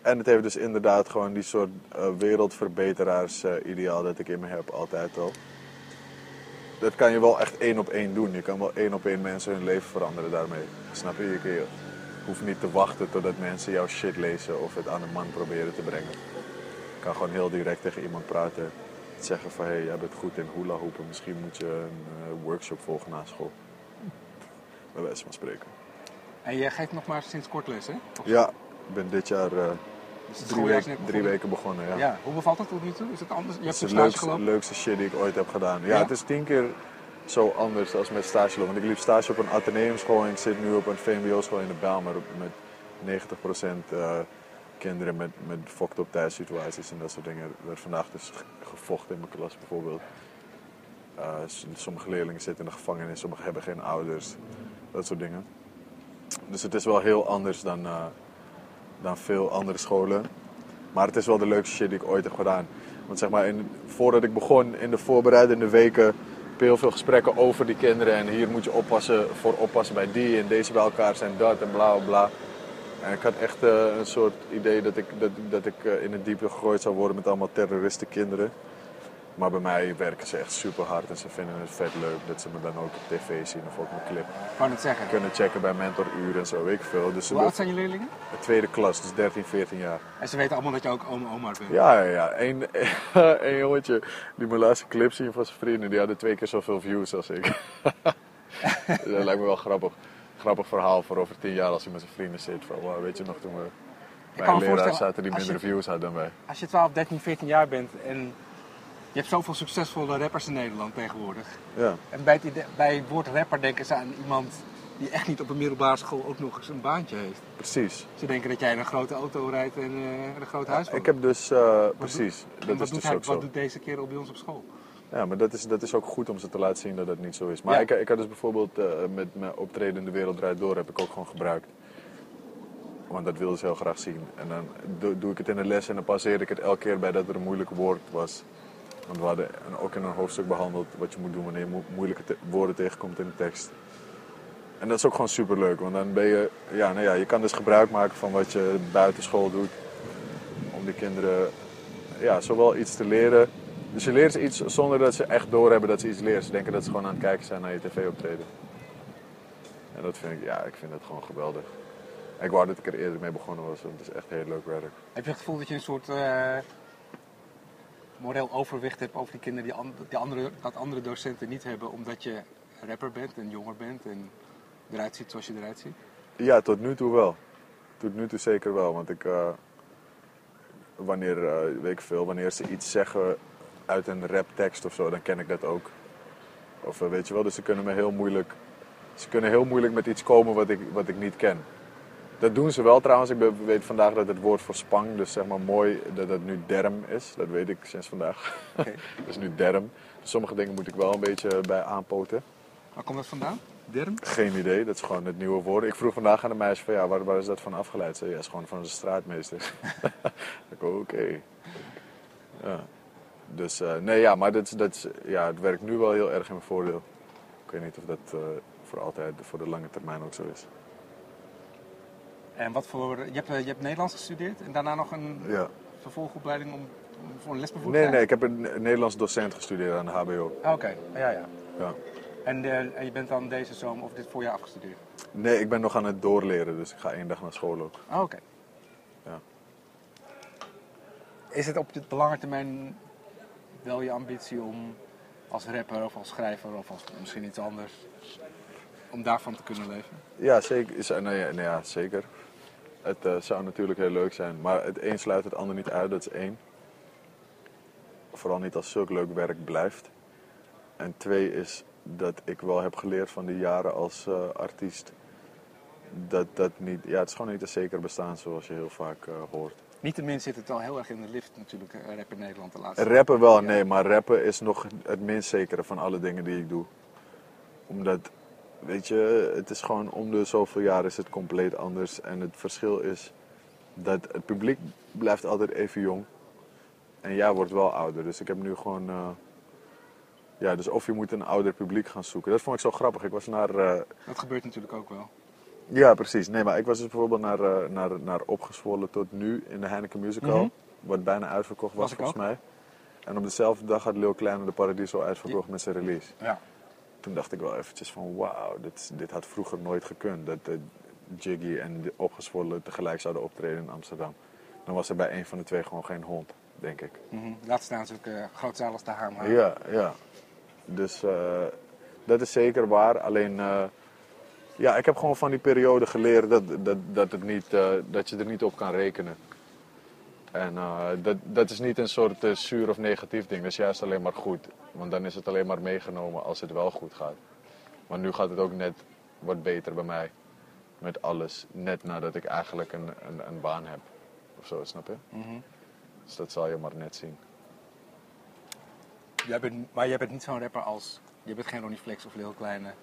En het heeft dus inderdaad gewoon die soort eh, wereldverbeteraars eh, ideaal dat ik in me heb, altijd al. Dat kan je wel echt één op één doen. Je kan wel één op één mensen hun leven veranderen daarmee. Snap je? Je, je hoeft niet te wachten totdat mensen jouw shit lezen of het aan de man proberen te brengen. Je kan gewoon heel direct tegen iemand praten. Zeggen van, hé, hey, jij bent goed in hula hoepen. Misschien moet je een eh, workshop volgen na school. Bij wijze van spreken. En jij geeft nog maar sinds kort les, hè? Of- Ja, ik ben dit jaar Dus het drie, weken, drie begonnen. weken begonnen. Ja. Ja, hoe bevalt het tot nu toe? Is het anders? Je Het hebt is stage leukste, shit die ik ooit heb gedaan. Ja, Ja? het is tien keer zo anders als met stage lopen. Want ik liep stage op een ateneumschool en ik zit nu op een VMBO-school in de Bijlmer met 90% eh, kinderen met, met fucked up thuissituaties en dat soort dingen. Er werd vandaag dus ge- gevochten in mijn klas bijvoorbeeld. Eh, sommige leerlingen zitten in de gevangenis, sommigen hebben geen ouders. Dat soort dingen. Dus het is wel heel anders dan, eh, dan veel andere scholen. Maar het is wel de leukste shit die ik ooit heb gedaan. Want zeg maar, in, voordat ik begon in de voorbereidende weken, heb heel veel gesprekken over die kinderen. En hier moet je oppassen voor oppassen bij die. En deze bij elkaar zijn dat en bla bla. En ik had echt eh, een soort idee dat ik, dat, dat ik eh, in het diepe gegooid zou worden met allemaal terroristenkinderen. Maar bij mij werken ze echt super hard en ze vinden het vet leuk dat ze me dan ook op tv zien of ook mijn clip Ik wou net zeggen. kunnen checken bij mentoruren en zo, weet ik veel. Dus Hoe oud zijn je leerlingen? de tweede klas, dus 13, 14 jaar. En ze weten allemaal dat je ook oma Omar bent. Ja, ja, ja. Eén <laughs> één jongetje die mijn laatste clip zien van zijn vrienden, die hadden twee keer zoveel views als ik. <laughs> dat lijkt me wel grappig. grappig verhaal voor over tien jaar als hij met zijn vrienden zit. Van, wow, weet je nog toen we bij kan leraar zaten die minder je- views had dan wij. Als je 12, 13, 14 jaar bent en je hebt zoveel succesvolle rappers in Nederland tegenwoordig. Ja, En bij het, idee- bij het woord rapper denken ze aan iemand die echt niet op een middelbare school ook nog eens een baantje heeft. precies. Ze denken dat jij in een grote auto rijdt en eh, een groot huis woont. Ik heb dus, eh, precies, En dat wat is doet dus hij, ook wat zo. doet deze kerel bij ons op school? Ja, maar dat is, dat is ook goed om ze te laten zien dat dat niet zo is. Maar Ja. ik, ik had dus bijvoorbeeld eh, met mijn optreden in De Wereld Draait Door heb ik ook gewoon gebruikt. Want dat wilden ze heel graag zien. En dan doe, doe ik het in de les en dan passeer ik het elke keer bij dat er een moeilijk woord was. Want we hadden ook in een hoofdstuk behandeld wat je moet doen wanneer je mo- moeilijke woorden tegenkomt in de tekst. En dat is ook gewoon super leuk, want dan ben je, ja, nou ja, je kan dus gebruik maken van wat je buiten school doet. Om die kinderen ja, zowel iets te leren. Dus je leert iets zonder dat ze echt doorhebben dat ze iets leren. Ze denken dat ze gewoon aan het kijken zijn naar je tv-optreden. En dat vind ik, ja, ik vind dat gewoon geweldig. Ik wou dat ik er eerder mee begonnen was, want het is echt heel leuk werk. Heb je het gevoel dat je een soort eh, moreel overwicht hebt over die kinderen die, an- die andere, dat andere docenten niet hebben, omdat je rapper bent en jonger bent en eruit ziet zoals je eruit ziet? Ja, tot nu toe wel. Tot nu toe zeker wel, want ik, eh, wanneer, eh, weet ik veel, wanneer ze iets zeggen uit een raptekst of zo, dan ken ik dat ook. Of eh, weet je wel, dus ze kunnen me heel moeilijk, ze kunnen heel moeilijk met iets komen wat ik, wat ik niet ken. Dat doen ze wel trouwens. Ik weet vandaag dat het woord voor spang, dus zeg maar mooi, dat het nu derm is. Dat weet ik sinds vandaag. Oké. <laughs> dat is nu derm. Sommige dingen moet ik wel een beetje bij aanpoten. Waar komt dat vandaan? Derm? Geen idee, dat is gewoon het nieuwe woord. Ik vroeg vandaag aan de meisje van ja, waar, waar is dat van afgeleid? Ze zei, ja, is gewoon van de straatmeester. <laughs> ik oké. Ja. Dus eh, nee, ja, maar dat, ja, het werkt nu wel heel erg in mijn voordeel. Ik weet niet of dat eh, voor altijd, voor de lange termijn ook zo is. En wat voor. Je hebt, eh, je hebt Nederlands gestudeerd en daarna nog een Ja. vervolgopleiding om, om voor een lesbevoegd Nee, nee, ik heb een Nederlands docent gestudeerd aan de HBO. Ah, Oké, ja, ja. Ja. En, eh, en je bent dan deze zomer of dit voorjaar afgestudeerd? Nee, ik ben nog aan het doorleren, dus ik ga één dag naar school ook. Ah, oké. Ja. Is het op de lange termijn wel je ambitie om als rapper of als schrijver of als misschien iets anders, om daarvan te kunnen leven? Ja, zeker. Nou ja, nou ja, zeker. Het eh, zou natuurlijk heel leuk zijn, maar het een sluit het ander niet uit, dat is één. Vooral niet als zulk leuk werk blijft. En twee is dat ik wel heb geleerd van die jaren als eh, artiest. Dat dat niet, ja, het is gewoon niet een zeker bestaan zoals je heel vaak eh, hoort. Niettemin zit het wel heel erg in de lift natuurlijk, rap in Nederland de laatste Rappen wel, Ja. nee, maar rappen is nog het minst zekere van alle dingen die ik doe. Omdat, weet je, het is gewoon om de zoveel jaar is het compleet anders. En het verschil is dat het publiek blijft altijd even jong. En jij wordt wel ouder. Dus ik heb nu gewoon, eh, ja, dus of je moet een ouder publiek gaan zoeken. Dat vond ik zo grappig. Ik was naar, eh, Dat gebeurt natuurlijk ook wel. ja, precies. Nee, maar ik was dus bijvoorbeeld naar, eh, naar, naar Opgezwollen tot nu in de Heineken Musical. Mhm. Wat bijna uitverkocht was, volgens ook. mij. En op dezelfde dag had Lil Kleine de Paradiso uitverkocht met zijn release. Ja. Toen dacht ik wel eventjes van wauw, dit, dit had vroeger nooit gekund. Dat Jiggy en de Opgezwollen tegelijk zouden optreden in Amsterdam. Dan was er bij een van de twee gewoon geen hond, denk ik. Mhm. Laat staan natuurlijk uh, groot zaal als de. Ja, ja. Dus eh, dat is zeker waar. Alleen, eh, ja, ik heb gewoon van die periode geleerd dat, dat, dat, het niet, eh, dat je er niet op kan rekenen. En eh, dat, dat is niet een soort eh, zuur of negatief ding. Dat is juist alleen maar goed. Want dan is het alleen maar meegenomen als het wel goed gaat. Maar nu gaat het ook net wat beter bij mij. Met alles. Net nadat ik eigenlijk een, een, een baan heb. Of zo, snap je? Mhm. Dus dat zal je maar net zien. Jij bent, maar jij bent niet zo'n rapper als... Je bent geen Ronnie Flex of Lil Kleine.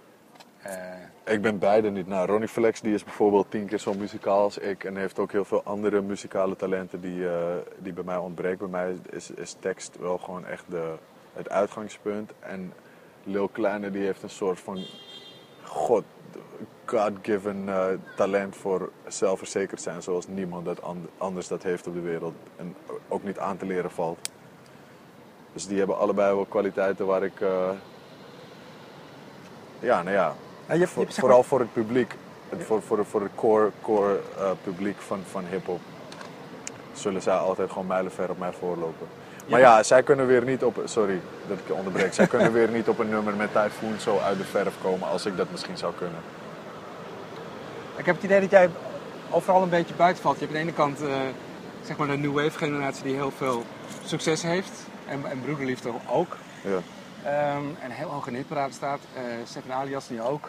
Eh, Ik ben beide niet. Nou, Ronnie Flex die is bijvoorbeeld tien keer zo muzikaal als ik. En heeft ook heel veel andere muzikale talenten die, eh, die bij mij ontbreken. Bij mij is, is tekst wel gewoon echt de, het uitgangspunt. En Lil Kleine die heeft een soort van god, God-given eh, talent voor zelfverzekerd zijn. Zoals niemand dat an- anders dat heeft op de wereld. En ook niet aan te leren valt. Dus die hebben allebei wel kwaliteiten waar ik... ja, nou ja, je hebt- voor- je hebt zeg vooral maar- voor het publiek. Het, voor, voor, voor het core, core eh, publiek van, van hip-hop. Zullen zij altijd gewoon mijlenver op mij voorlopen. Maar ja, zij kunnen weer niet op. Sorry dat ik je onderbreek. zij kunnen weer niet op een nummer met Typhoon zo uit de verf komen als ik dat misschien zou kunnen. Ik heb het idee dat jij overal een beetje buiten valt. Je hebt aan de ene kant eh, zeg maar de New Wave generatie die heel veel succes heeft. En, en broederliefde ook. Ja. Ehm, en heel hoog in de hitparade staat. Eh Stefan Alias nu ook.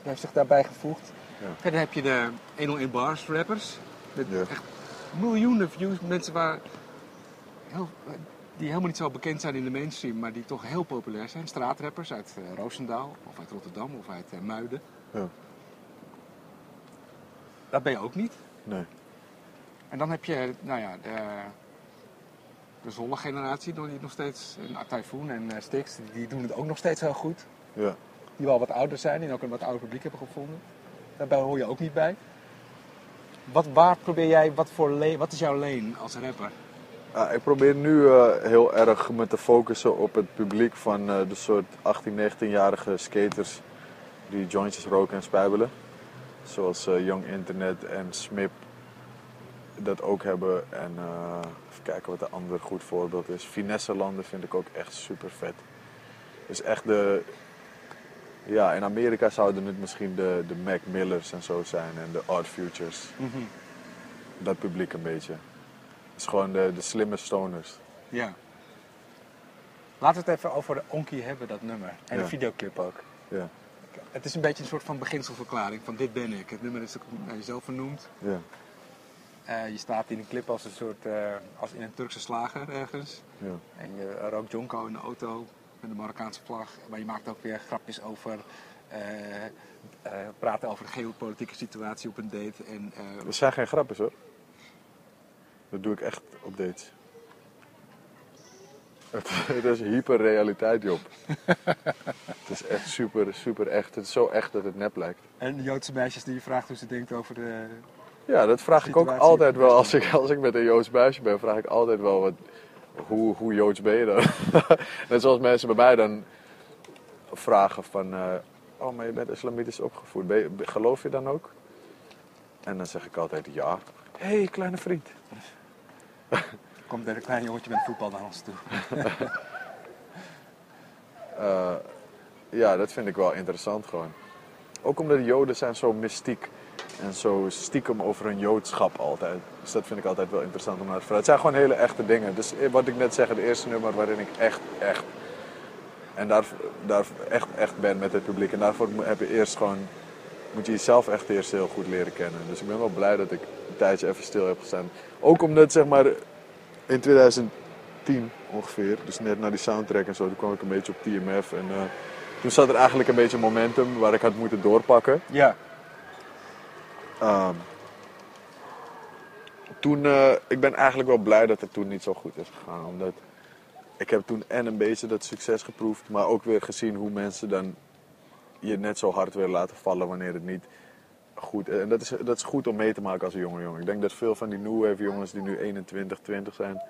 Die heeft zich daarbij gevoegd. Ja. Verder heb je de 101 Bars rappers. Met Ja. echt miljoenen views. Mensen waar heel, die helemaal niet zo bekend zijn in de mainstream, maar die toch heel populair zijn. Straatrappers uit eh, Roosendaal, of uit Rotterdam, of uit eh, Muiden. Ja. Dat ben je ook niet. Nee. En dan heb je, nou ja, de, de Zolle-generatie, die nog steeds, en Typhoon en eh, Stix, die doen het ook nog steeds heel goed. Ja. Die wel wat ouder zijn en ook een wat ouder publiek hebben gevonden. Daarbij hoor je ook niet bij. Wat, waar probeer jij, wat, voor lane, wat is jouw lane als rapper? Ah, ik probeer nu eh, heel erg me te focussen op het publiek van eh, de soort 18, 19-jarige skaters die jointjes roken en spijbelen. Zoals Young Internet en Smip dat ook hebben. En even kijken wat een ander goed voorbeeld is. Finesse landen vind ik ook echt super vet. Dus echt de... Ja, in Amerika zouden het misschien de, de Mac Millers en zo zijn en de Odd Futures. Dat publiek een beetje. Het is gewoon de, de slimme stoners. Ja. Laten we het even over de Onkie hebben, dat nummer. En Ja. de videoclip ook. Ja, Het is een beetje een soort van beginselverklaring van dit ben ik. Het nummer is ook naar jezelf vernoemd. ja, Eh, je staat in een clip als een soort, eh, als in een Turkse slager ergens. ja. En je rookt jonko in de auto met een Marokkaanse vlag. Maar je maakt ook weer grapjes over, eh, praten over de geopolitieke situatie op een date. En, Dat zijn geen grapjes hoor. Dat doe ik echt op dates. <laughs> Het, het is hyperrealiteit, Job. het is echt super, super echt. Het is zo echt dat het nep lijkt. en de Joodse meisjes die je vraagt hoe ze denkt over de... Ja, dat vraag ik ook altijd wel. Als ik, als ik met een Joods buisje ben, vraag ik altijd wel wat, hoe, hoe Joods ben je dan? <laughs> Net zoals mensen bij mij dan vragen van... eh, oh, maar je bent islamitisch opgevoed. Je- geloof je dan ook? En dan zeg ik altijd ja. Hé, hey, kleine vriend. <laughs> Komt er een klein jongetje met voetbal naar ons toe. <laughs> Eh, ja, dat vind ik wel interessant gewoon. Ook omdat de Joden zijn zo mystiek en zo stiekem over hun Joodschap altijd. Dus dat vind ik altijd wel interessant om naar te vragen. Het zijn gewoon hele echte dingen. Dus eh, wat ik net zeg, het eerste nummer waarin ik echt, echt... En daar, daar echt, echt ben met het publiek. En daarvoor heb je eerst gewoon... Moet je jezelf echt eerst heel goed leren kennen. Dus ik ben wel blij dat ik een tijdje even stil heb gestaan. Ook omdat, zeg maar, in 2010 ongeveer, dus net na die soundtrack en zo, toen kwam ik een beetje op TMF. En eh, toen zat er eigenlijk een beetje momentum waar ik had moeten doorpakken. Ja. Ehm, toen, eh, ik ben eigenlijk wel blij dat het toen niet zo goed is gegaan. Omdat ik heb toen en een beetje dat succes geproefd, maar ook weer gezien hoe mensen dan je net zo hard willen laten vallen wanneer het niet goed is. En dat is, dat is goed om mee te maken als een jonge jongen. Ik denk dat veel van die new wave jongens die nu 21, 20 zijn,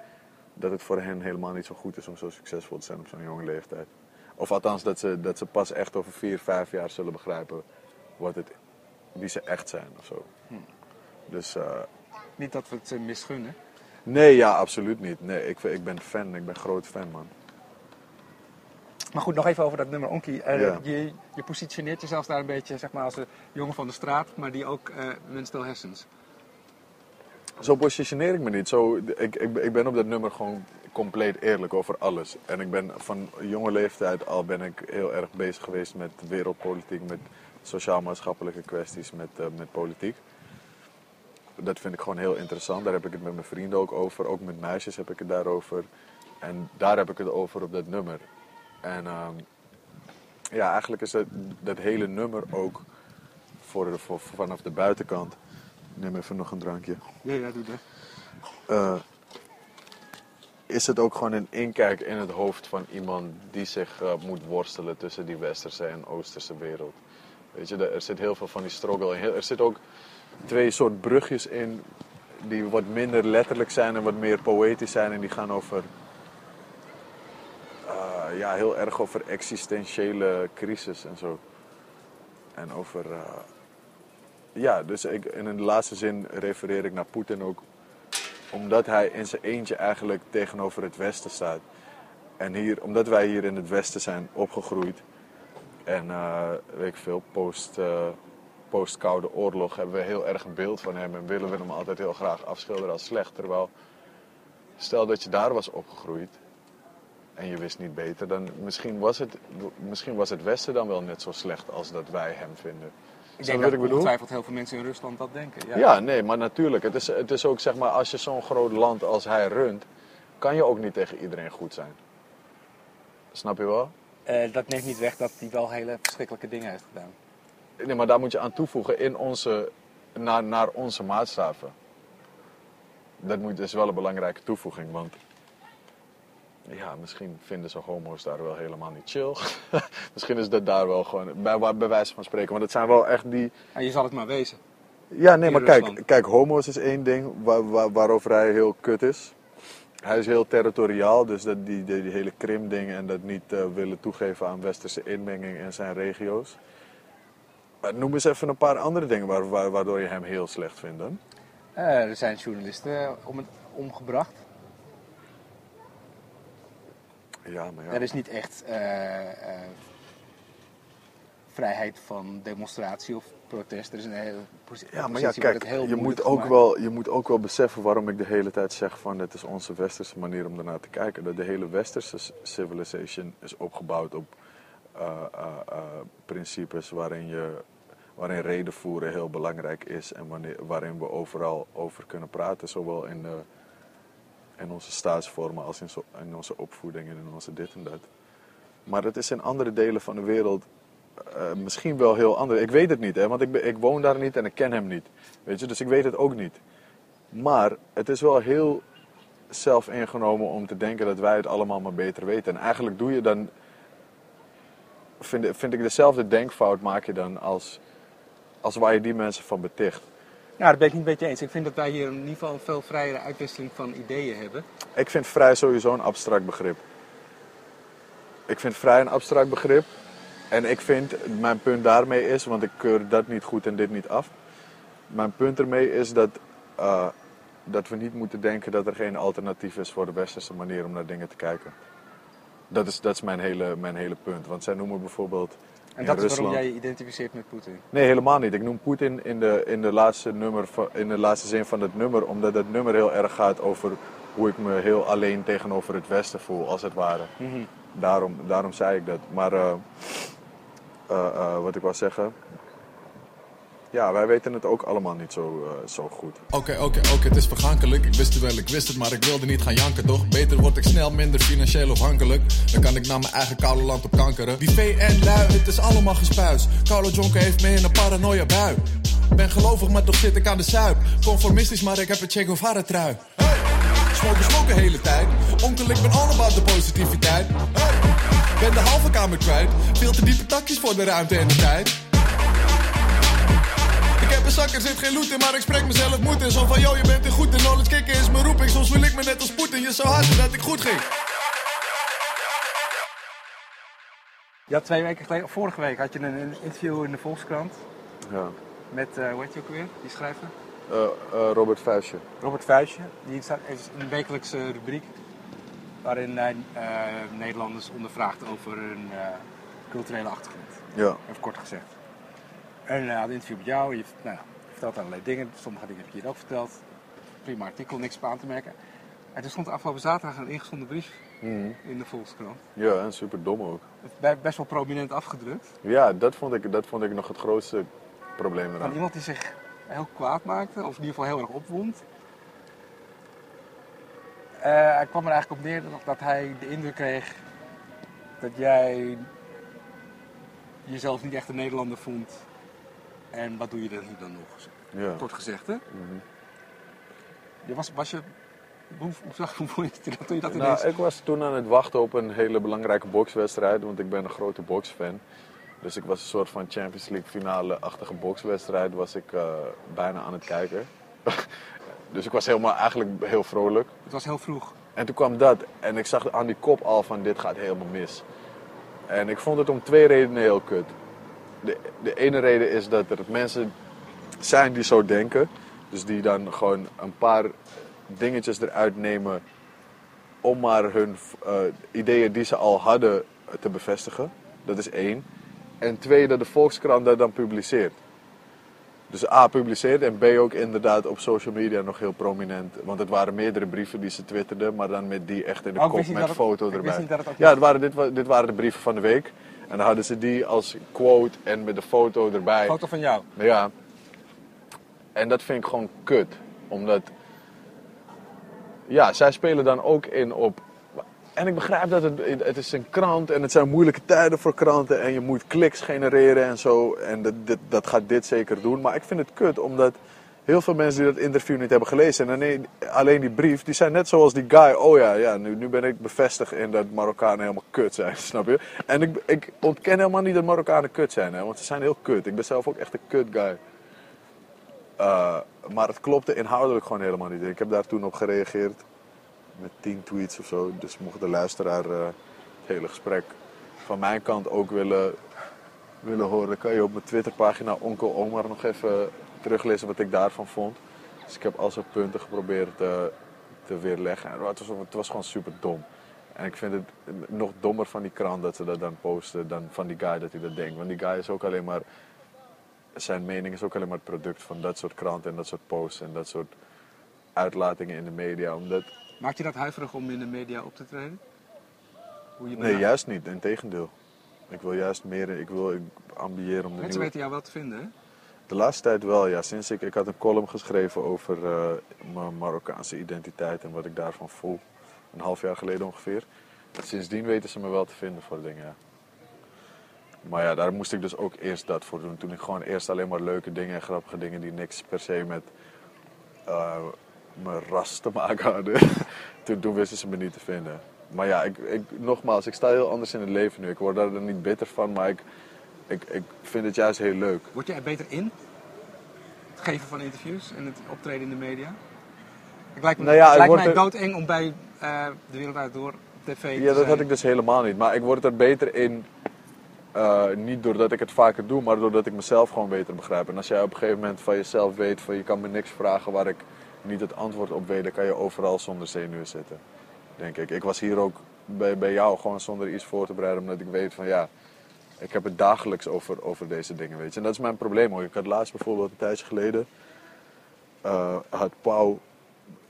dat het voor hen helemaal niet zo goed is om zo succesvol te zijn op zo'n jonge leeftijd. Of althans dat ze, dat ze pas echt over 4, 5 jaar zullen begrijpen wat het, wie ze echt zijn of zo. Dus eh, Niet dat we het misgunnen. nee, ja, absoluut niet. Nee, ik, ik ben fan, ik ben groot fan man. Maar goed, nog even over dat nummer Onkie. Ja. je, je positioneert jezelf daar een beetje zeg maar, als een jongen van de straat, maar die ook eh mens wel hersens. Zo positioneer ik me niet. Zo, ik, ik, ik ben op dat nummer gewoon compleet eerlijk over alles. En ik ben van jonge leeftijd al ben ik heel erg bezig geweest met wereldpolitiek, met sociaal-maatschappelijke kwesties, met, eh, met politiek. Dat vind ik gewoon heel interessant. Daar heb ik het met mijn vrienden ook over. Ook met meisjes heb ik het daarover. En daar heb ik het over op dat nummer. En ehm, ja, eigenlijk is dat, dat hele nummer ook voor de, voor, vanaf de buitenkant. Neem even nog een drankje. Ja, ja, doe dat. Eh, is het ook gewoon een inkijk in het hoofd van iemand die zich eh, moet worstelen tussen die westerse en oosterse wereld. Weet je, er zit heel veel van die struggle in. Er zit ook twee soort brugjes in die wat minder letterlijk zijn en wat meer poëtisch zijn. En die gaan over, eh, ja, heel erg over existentiële crisis en zo. En over, eh, ja, dus ik, in de laatste zin refereer ik naar Poetin ook omdat hij in zijn eentje eigenlijk tegenover het Westen staat. En hier, omdat wij hier in het Westen zijn opgegroeid. En eh, weet ik veel, post, eh, post-Koude Oorlog hebben we heel erg een beeld van hem en willen we hem altijd heel graag afschilderen als slecht. Terwijl, stel dat je daar was opgegroeid en je wist niet beter, dan misschien was het, misschien was het Westen dan wel net zo slecht als dat wij hem vinden. Ik denk dat ik bedoel? ongetwijfeld heel veel mensen in Rusland dat denken. Ja. Ja, nee, maar natuurlijk. Het is, het is ook zeg maar, als je zo'n groot land als hij runt, kan je ook niet tegen iedereen goed zijn. Snap je wel? Eh, dat neemt niet weg dat hij wel hele verschrikkelijke dingen heeft gedaan. Nee, maar daar moet je aan toevoegen in onze, naar, naar onze maatstaven. Dat moet, is wel een belangrijke toevoeging, want ja, misschien vinden ze homo's daar wel helemaal niet chill. <laughs> misschien is dat daar wel gewoon, bij, bij wijze van spreken. Want het zijn wel echt die, En je zal het maar wezen. Ja, nee, maar kijk, kijk, homo's is één ding waar, waar- waarover hij heel kut is. Hij is heel territoriaal, dus dat die, die, die hele Krim-ding en dat niet eh, willen toegeven aan westerse inmenging in zijn regio's. Maar noem eens even een paar andere dingen waar, waar- waardoor je hem heel slecht vindt dan. Eh, er zijn journalisten om het, omgebracht. Ja, maar ja. Er is niet echt eh, vrijheid van demonstratie of protest. Er is een hele Ja, maar ja, kijk, je moet, ook wel, je moet ook wel beseffen waarom ik de hele tijd zeg van het is onze westerse manier om ernaar te kijken. Dat de hele westerse civilization is opgebouwd op eh, eh, eh, principes waarin, je, waarin reden voeren heel belangrijk is en wanneer, waarin we overal over kunnen praten. Zowel in, de, in onze staatsvormen als in, zo- in onze opvoeding en in onze dit en dat. Maar het is in andere delen van de wereld eh, misschien wel heel anders. Ik weet het niet, hè, want ik, ik woon daar niet en ik ken hem niet. Weet je, dus ik weet het ook niet. Maar het is wel heel zelfingenomen om te denken dat wij het allemaal maar beter weten. En eigenlijk doe je dan, vind, vind ik dezelfde denkfout maak je dan als, als waar je die mensen van beticht. Ja, dat ben ik niet met je eens. Ik vind dat wij hier in ieder geval een veel vrijere uitwisseling van ideeën hebben. Ik vind vrij sowieso een abstract begrip. Ik vind vrij een abstract begrip. En ik vind, mijn punt daarmee is, want ik keur dat niet goed en dit niet af. Mijn punt ermee is dat, eh, dat we niet moeten denken dat er geen alternatief is voor de westerse manier om naar dingen te kijken. Dat is, dat is mijn, hele, mijn hele punt. Want zij noemen bijvoorbeeld. En dat is Rusland... waarom jij je identificeert met Poetin. Nee, helemaal niet. Ik noem Poetin in de, in, de laatste nummer, in de laatste zin van het nummer, omdat het nummer heel erg gaat over hoe ik me heel alleen tegenover het Westen voel, als het ware. daarom, daarom zei ik dat. Maar eh, eh, eh, wat ik wou zeggen. Ja, wij weten het ook allemaal niet zo, eh, zo goed. Oké, oké, oké, het is vergankelijk. Ik wist het wel, ik wist het, maar ik wilde niet gaan janken, toch? Beter word ik snel minder financieel afhankelijk. Dan kan ik naar mijn eigen koude land op kankeren. Die VN-lui, het is allemaal gespuis. Koude Jonker heeft me in een paranoia bui. Ben gelovig, maar toch zit ik aan de zuip. Conformistisch, maar ik heb een Che Guevara trui. Hey! Smoken, smoken hele tijd. Onkel, ik ben all about de positiviteit. Ben de halve kamer kwijt. Veel te diepe takjes voor de ruimte en de tijd. Ik heb een zak, er zit geen loot in, maar ik spreek mezelf moed in. Zo van, yo, je bent er goed in, knowledge kicken is mijn roeping. Soms wil ik me net als Poetin, je zou haten dat ik goed ging. Had twee weken geleden, vorige week, had je een, interview in de Volkskrant Ja. met, eh hoe heet je ook weer, die schrijver? Eh, eh, Robert Vuistje. Robert Vuijsje. Die staat is een wekelijkse rubriek waarin eh, Nederlanders ondervraagt over hun eh, culturele achtergrond. Ja. Even kort gezegd. En hij had een interview met jou. Je nou, je vertelt allerlei dingen. Sommige dingen heb ik hier ook verteld. Prima artikel, niks op aan te merken. En toen stond afgelopen zaterdag een ingezonden brief Mhm. in de Volkskrant. Ja, en super dom ook. Best wel prominent afgedrukt. Ja, dat vond ik, dat vond ik nog het grootste probleem Van eraan. iemand die zich heel kwaad maakte, of in ieder geval heel erg opwond. Eh, hij kwam er eigenlijk op neer dat, dat hij de indruk kreeg dat jij jezelf niet echt een Nederlander vond. En wat doe je er nu dan nog? Ja. Kort gezegd, hè? Mhm. Je was, was je... Hoe, hoe, zag, <laughs> hoe je dat toen je dat Nou, ik was toen aan het wachten op een hele belangrijke bokswedstrijd, want ik ben een grote boksfan. Dus ik was een soort van Champions League finale-achtige bokswedstrijd, was ik eh, bijna aan het kijken. <laughs> dus ik was helemaal eigenlijk heel vrolijk. Het was heel vroeg. En toen kwam dat en ik zag aan die kop al van dit gaat helemaal mis. En ik vond het om twee redenen heel kut. De, de ene reden is dat er mensen zijn die zo denken. Dus die dan gewoon een paar dingetjes eruit nemen om maar hun eh, ideeën die ze al hadden te bevestigen. Dat is één. En twee, dat de Volkskrant dat dan publiceert. Dus A, publiceerde en B, ook inderdaad op social media nog heel prominent. Want het waren meerdere brieven die ze twitterden, maar dan met die echt in de Oh, kop met het- foto erbij. het ja, het waren, dit, dit waren de brieven van de week. En dan hadden ze die als quote en met de foto erbij. Foto van jou. Ja. En dat vind ik gewoon kut. Omdat. Ja, zij spelen dan ook in op. En ik begrijp dat het, het is een krant en het zijn moeilijke tijden voor kranten. En je moet kliks genereren en zo. En dat, dat, gaat dit zeker doen. Maar ik vind het kut omdat heel veel mensen die dat interview niet hebben gelezen. En alleen, alleen die brief, die zijn net zoals die guy. Oh ja, ja nu, nu ben ik bevestigd in dat Marokkanen helemaal kut zijn. <laughs> Snap je? En ik, ik ontken helemaal niet dat Marokkanen kut zijn. Hè, want ze zijn heel kut. Ik ben zelf ook echt een kut guy. Uh, maar het klopte inhoudelijk gewoon helemaal niet. Ik heb daar toen op gereageerd met 10 tweets of zo. Dus mocht de luisteraar uh, het hele gesprek van mijn kant ook willen, willen horen, kan je op mijn Twitterpagina Onkel Omar nog even teruglezen wat ik daarvan vond. Dus ik heb al zijn punten geprobeerd te, te weerleggen. En het, was, het was gewoon super dom. En ik vind het nog dommer van die krant dat ze dat dan posten dan van die guy dat hij dat denkt. Want die guy is ook alleen maar zijn mening is ook alleen maar het product van dat soort kranten en dat soort posts en dat soort uitlatingen in de media. Omdat... Maakt je dat huiverig om in de media op te treden? Hoe je nee, juist niet. Integendeel. Ik wil juist meer, ik wil ik ambieer om de Mensen nieuwe... weten jou wel te vinden, hè? De laatste tijd wel, ja. Sinds ik, ik had een column geschreven over uh, mijn Marokkaanse identiteit en wat ik daarvan voel. Een half jaar geleden ongeveer. En sindsdien weten ze me wel te vinden voor dingen, ja. Maar ja, daar moest ik dus ook eerst dat voor doen. Toen ik gewoon eerst alleen maar leuke dingen en grappige dingen die niks per se met uh, mijn ras te maken hadden. <laughs> toen, toen wisten ze me niet te vinden. Maar ja, ik, ik, nogmaals, ik sta heel anders in het leven nu. Ik word daar niet bitter van, maar ik, ik, ik vind het juist heel leuk. Word je er beter in? Het geven van interviews en het optreden in de media? Ik lijkt me, nou ja, het lijkt mij er... doodeng om bij uh, De Wereld Uit Door tv te Ja, dat zijn. had ik dus helemaal niet. Maar ik word er beter in uh, niet doordat ik het vaker doe, maar doordat ik mezelf gewoon beter begrijp. En als jij op een gegeven moment van jezelf weet, van je kan me niks vragen waar ik niet het antwoord op weet, dan kan je overal zonder zenuwen zitten. Denk ik. Ik was hier ook bij, bij jou gewoon zonder iets voor te bereiden, omdat ik weet van ja, ik heb het dagelijks over, over deze dingen, weet je. En dat is mijn probleem hoor. Ik had laatst bijvoorbeeld een tijdje geleden, uh, had Pauw,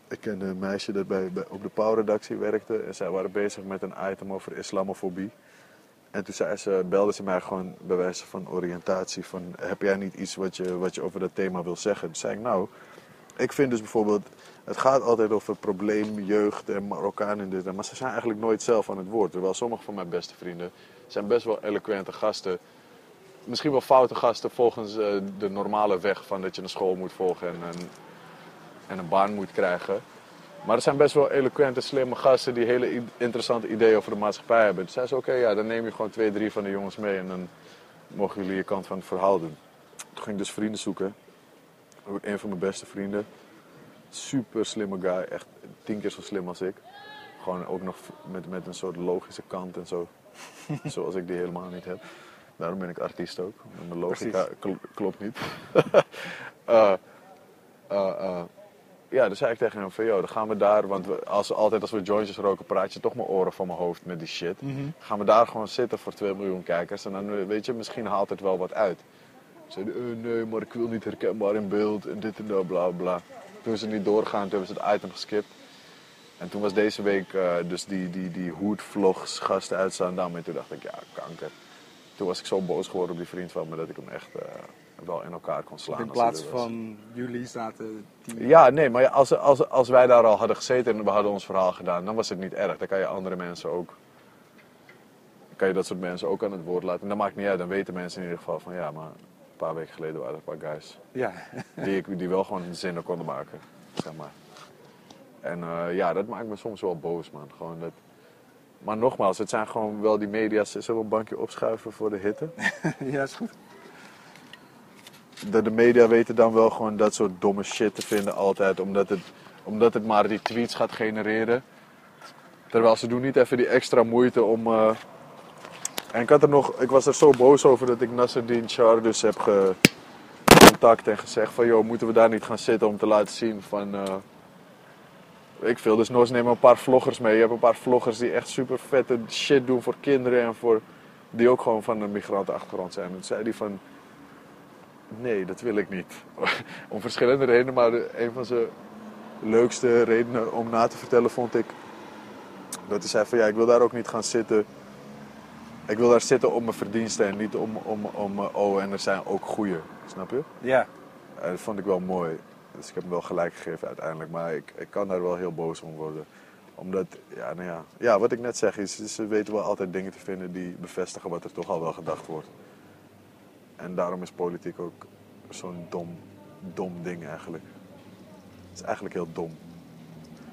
ik ken een meisje dat bij, op de Pauw-redactie werkte, en zij waren bezig met een item over islamofobie. En toen zei ze, belde ze mij gewoon bij wijze van oriëntatie van heb jij niet iets wat je, wat je over dat thema wil zeggen? Toen zei ik nou, ik vind dus bijvoorbeeld, het gaat altijd over probleem, jeugd en Marokkaan en dit. Maar ze zijn eigenlijk nooit zelf aan het woord. Terwijl sommige van mijn beste vrienden zijn best wel eloquente gasten. Misschien wel foute gasten volgens uh, de normale weg van dat je een school moet volgen en een, en een baan moet krijgen. Maar er zijn best wel eloquente, slimme gasten die hele interessante ideeën over de maatschappij hebben. Dus zei ze, oké, ja, dan neem je gewoon twee, drie van de jongens mee en dan mogen jullie je kant van het verhaal doen. Toen ging ik dus vrienden zoeken. Ook een van mijn beste vrienden. Super slimme guy, echt tien keer zo slim als ik. Gewoon ook nog met, met een soort logische kant en zo. <laughs> Zoals ik die helemaal niet heb. Daarom ben ik artiest ook. Mijn logica kl klopt niet. uh, <laughs> uh, ja, dus zei ik tegen hem van, joh, dan gaan we daar, want we, als, altijd als we jointjes roken, praat je toch mijn oren van mijn hoofd met die shit. Mhm. Mm -hmm. Gaan we daar gewoon zitten voor 2 miljoen kijkers en dan, weet je, misschien haalt het wel wat uit. Ze zeiden, uh, nee, maar ik wil niet herkenbaar in beeld en dit en dat, bla bla. Toen ze niet doorgaan, toen hebben ze het item geskipt. En toen was deze week uh, dus die, die, die hoedvlogs gasten uit Zaandam en toen dacht ik, ja, kanker. Toen was ik zo boos geworden op die vriend van me dat ik hem echt uh, wel in elkaar kon slaan. In plaats van jullie zaten tien... Ja, nee, maar als, als, als wij daar al hadden gezeten en we hadden ons verhaal gedaan, dan was het niet erg. Dan kan je andere mensen ook, kan je dat soort mensen ook aan het woord laten. En dat maakt niet uit, dan weten mensen in ieder geval van ja, maar paar weken geleden waren er een paar guys. Ja. die, ik, die wel gewoon zinnen konden maken, zeg maar. En uh, ja, dat maakt me soms wel boos, man. Gewoon dat... Maar nogmaals, het zijn gewoon wel die media's. Zullen we een bankje opschuiven voor de hitte? <laughs> ja, is goed. De, de, media weten dan wel gewoon dat soort domme shit te vinden altijd. Omdat het, omdat het maar die tweets gaat genereren. Terwijl ze doen niet even die extra moeite om... Uh... En ik, had er nog, ik was er zo boos over dat ik Nasreddin Char dus heb gecontact en gezegd van... joh, moeten we daar niet gaan zitten om te laten zien van... Uh... Ik veel, dus Nos neem een paar vloggers mee. Je hebt een paar vloggers die echt super vette shit doen voor kinderen en voor... Die ook gewoon van een migrantenachtergrond zijn. En toen zei die van... Nee, dat wil ik niet. <laughs> om verschillende redenen, maar een van zijn leukste redenen om na te vertellen vond ik dat hij zei van ja, ik wil daar ook niet gaan zitten. Ik wil daar zitten om mijn verdiensten en niet om, om, om eh, oh en er zijn ook goeie, snap je? Ja. En dat vond ik wel mooi. Dus ik heb hem wel gelijk gegeven uiteindelijk, maar ik, ik kan daar wel heel boos om worden. Omdat, ja, nou ja, ja wat ik net zeg is, is, ze weten wel altijd dingen te vinden die bevestigen wat er toch al wel gedacht wordt. En daarom is politiek ook zo'n dom, dom ding eigenlijk. Het is eigenlijk heel dom.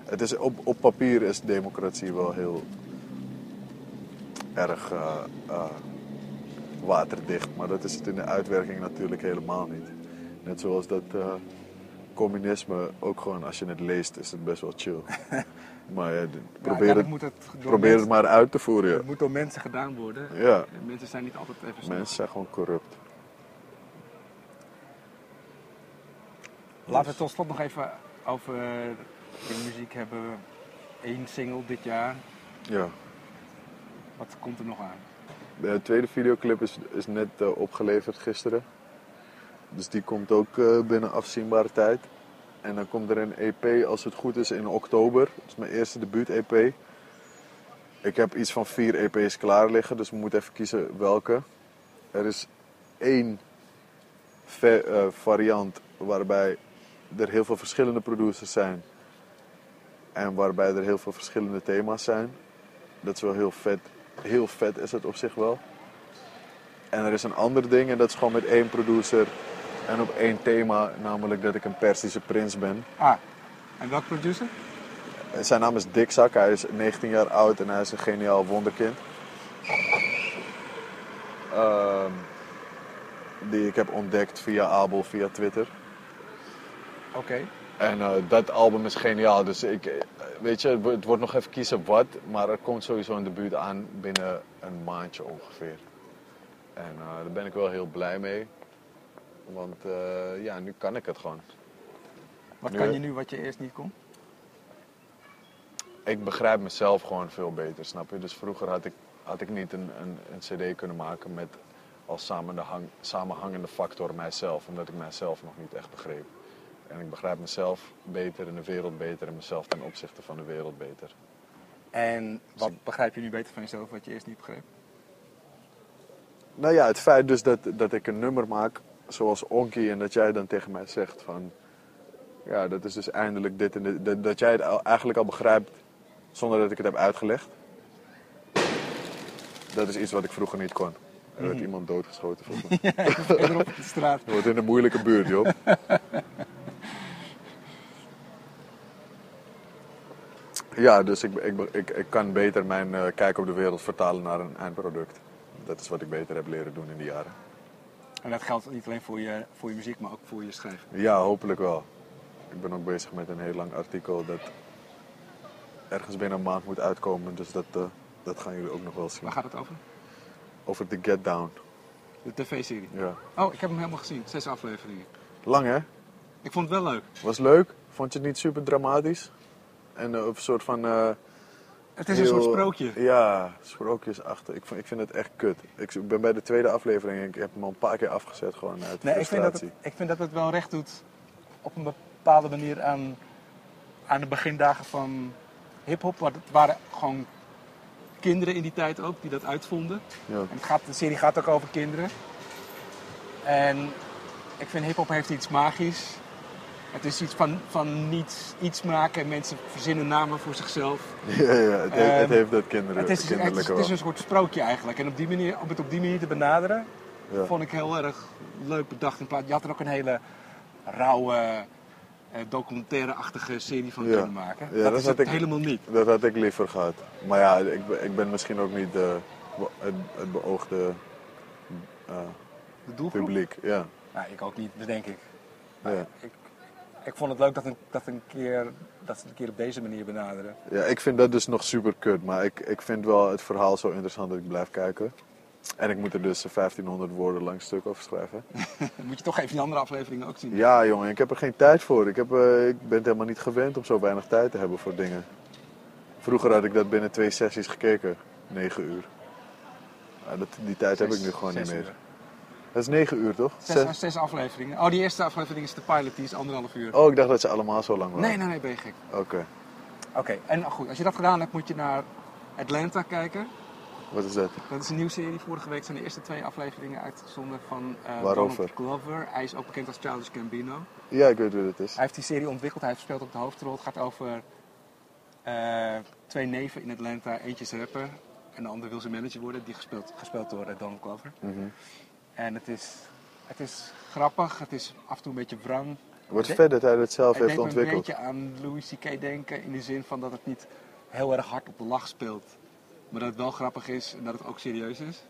Het is, op, op papier is democratie wel heel erg eh, eh, waterdicht, maar dat is het in de uitwerking natuurlijk helemaal niet. Net zoals dat eh, communisme ook gewoon, als je het leest, is het best wel chill. <laughs> maar ja, probeer, het, moet het, maar uit te voeren. het moet door mensen gedaan worden. Ja. En Mensen zijn niet altijd even snel. Mensen zijn gewoon corrupt. Laten we tot slot nog even over de muziek hebben. Eén single dit jaar. Ja. Wat komt er nog aan? De tweede videoclip is, is net eh, opgeleverd gisteren. Dus die komt ook eh, binnen afzienbare tijd. En dan komt er een EP, als het goed is, in oktober. Dat is mijn eerste debuut-EP. Ik heb iets van vier EP's klaar liggen, dus we moeten even kiezen welke. Er is één eh, variant waarbij er heel veel verschillende producers zijn. En waarbij er heel veel verschillende thema's zijn. Dat is wel heel vet. Heel vet is het op zich wel. En er is een ander ding en dat is gewoon met één producer en op één thema, namelijk dat ik een Persische prins ben. Ah, en welk producer? En Zijn naam is Dick Zak, hij is 19 jaar oud en hij is een geniaal wonderkind. Ehm, die ik heb ontdekt via Abel, via Twitter. Oké. En eh, dat album is geniaal. Dus ik, eh, weet je, het wo- het wordt nog even kiezen wat. Maar er komt sowieso een debuut aan binnen een maandje ongeveer. En eh, daar ben ik wel heel blij mee. Want ja, nu kan ik het gewoon. Wat Nu- kan je nu wat je eerst niet kon? Ik begrijp mezelf gewoon veel beter, snap je? Dus vroeger had ik, had ik niet een, een, een cd kunnen maken met als samenhang, samenhangende factor mijzelf. Omdat ik mijzelf nog niet echt begreep. En ik begrijp mezelf beter en de wereld beter en mezelf ten opzichte van de wereld beter. En wat begrijp je nu beter van jezelf wat je eerst niet begreep? Nou ja, het feit dus dat, dat ik een nummer maak zoals Onky en dat jij dan tegen mij zegt van... Ja, dat is dus eindelijk dit en dit. Dat, dat jij het al- eigenlijk al begrijpt zonder dat ik het heb uitgelegd. Dat is iets wat ik vroeger niet kon. Er werd iemand doodgeschoten volgens <laughs> mij. Verderop op de straat. Je <laughs> wordt in een moeilijke buurt, joh. <laughs> Ja, dus ik, ik, ik, ik kan beter mijn eh, kijk op de wereld vertalen naar een eindproduct. Dat is wat ik beter heb leren doen in die jaren. En dat geldt niet alleen voor je, voor je muziek, maar ook voor je schrijven. Ja, hopelijk wel. Ik ben ook bezig met een heel lang artikel dat ergens binnen een maand moet uitkomen. Dus dat, eh, dat gaan jullie ook nog wel zien. Waar gaat het over? Over de Get Down. De tv-serie. Ja. Oh, ik heb hem helemaal gezien. Zes afleveringen. Lang hè? Ik vond het wel leuk. Was leuk? Vond je het niet super dramatisch? En een soort van... eh, Het is een soort sprookje. Ja, sprookjesachtig. Ik vind, ik vind het echt kut. Ik ben bij de tweede aflevering en ik heb hem al een paar keer afgezet gewoon uit Nee, ik vind, dat het, ik vind dat het wel recht doet op een bepaalde manier aan, aan de begindagen van hip-hop. Want het waren gewoon kinderen in die tijd ook die dat uitvonden. Ja. En het gaat, de serie gaat ook over kinderen. En ik vind hip-hop heeft iets magisch. Het is iets van, van niets, iets maken en mensen verzinnen namen voor zichzelf. <laughs> Ja, ja het, heeft, het Ehm, heeft dat kinderen, Het is, het, is, het is een soort sprookje eigenlijk. En op die manier, om het op die manier te benaderen, Ja. vond ik heel erg leuk bedacht. In plaats, je had er ook een hele rauwe, eh, documentaire-achtige serie van Ja. kunnen maken. Ja, dat dat is had ik- helemaal niet. Dat had ik liever gehad. Maar ja, ik, ben- ik ben misschien ook niet de, het, het beoogde eh, De doelgroep? publiek. Ja. Nou, ik ook niet, dat denk ik. Ja. ik. Ik vond het leuk dat, een, dat, een keer, dat ze het een keer op deze manier benaderen. ja, ik vind dat dus nog super kut. Maar ik, ik vind wel het verhaal zo interessant dat ik blijf kijken. En ik moet er dus 1500 woorden lang stuk over schrijven. <laughs> <laughs> Moet je toch even die andere afleveringen ook zien. Ja, jongen, ik heb er geen tijd voor. Ik, heb, eh, ik ben het helemaal niet gewend om zo weinig tijd te hebben voor dingen. Vroeger had ik dat binnen twee sessies gekeken, 9 uur. Dat, die tijd heb ik nu gewoon niet meer. uur. Dat is 9 uur toch? Zes, Zes- zes afleveringen. Oh, die eerste aflevering is de pilot, die is anderhalf uur. Oh, ik dacht dat ze allemaal zo lang waren. Nee, nee, nee, ben je gek. Oké, Oké, en goed, als je dat gedaan hebt, moet je naar Atlanta kijken. wat is dat? Dat is een nieuwe serie. Vorige week zijn de eerste twee afleveringen uitgezonden van eh Waarover? Donald Glover. Hij is ook bekend als Childish Gambino. Ja, ik weet wie het is. Hij heeft die serie ontwikkeld, hij speelt ook de hoofdrol. Het gaat over eh, twee neven in Atlanta. Eentje is rapper en de ander wil zijn manager worden. Die gespeeld, gespeeld door eh, Donald Glover. Mhm. En het is, het is grappig, het is af en toe een beetje wrang. Wat Het vet dat hij het zelf heeft deed me een ontwikkeld. beetje aan Louis C.K. denken in de zin van dat het niet heel erg hard op de lach speelt. Maar dat het wel grappig is en dat het ook serieus is.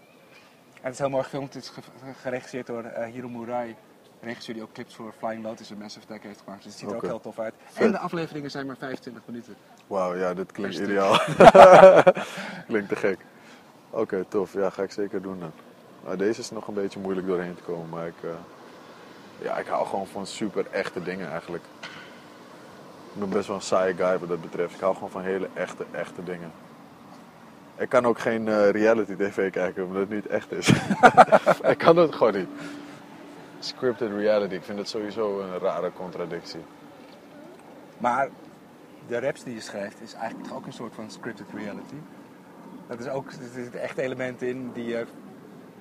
En het is heel mooi gefilmd. Het is ge- geregisseerd door eh, Hiro Murai. Regisseur die ook clips voor Flying Lotus en Massive Attack heeft gemaakt. Dus het ziet er ook heel tof uit. Vet. En de afleveringen zijn maar 25 minuten. Wauw, ja, dit klinkt stuk. ideaal. <laughs> klinkt te gek. Oké, tof. Ja, ga ik zeker doen dan. Nou, deze is nog een beetje moeilijk doorheen te komen, maar ik, eh, ja, ik hou gewoon van super echte dingen eigenlijk. Ik ben best wel een saaie guy wat dat betreft. Ik hou gewoon van hele echte, echte dingen. Ik kan ook geen eh, reality tv kijken omdat het niet echt is. <laughs> ik kan dat gewoon niet. Scripted reality, ik vind het sowieso een rare contradictie. Maar de raps die je schrijft is eigenlijk toch ook een soort van scripted reality. Dat is ook, er zitten echte elementen in die je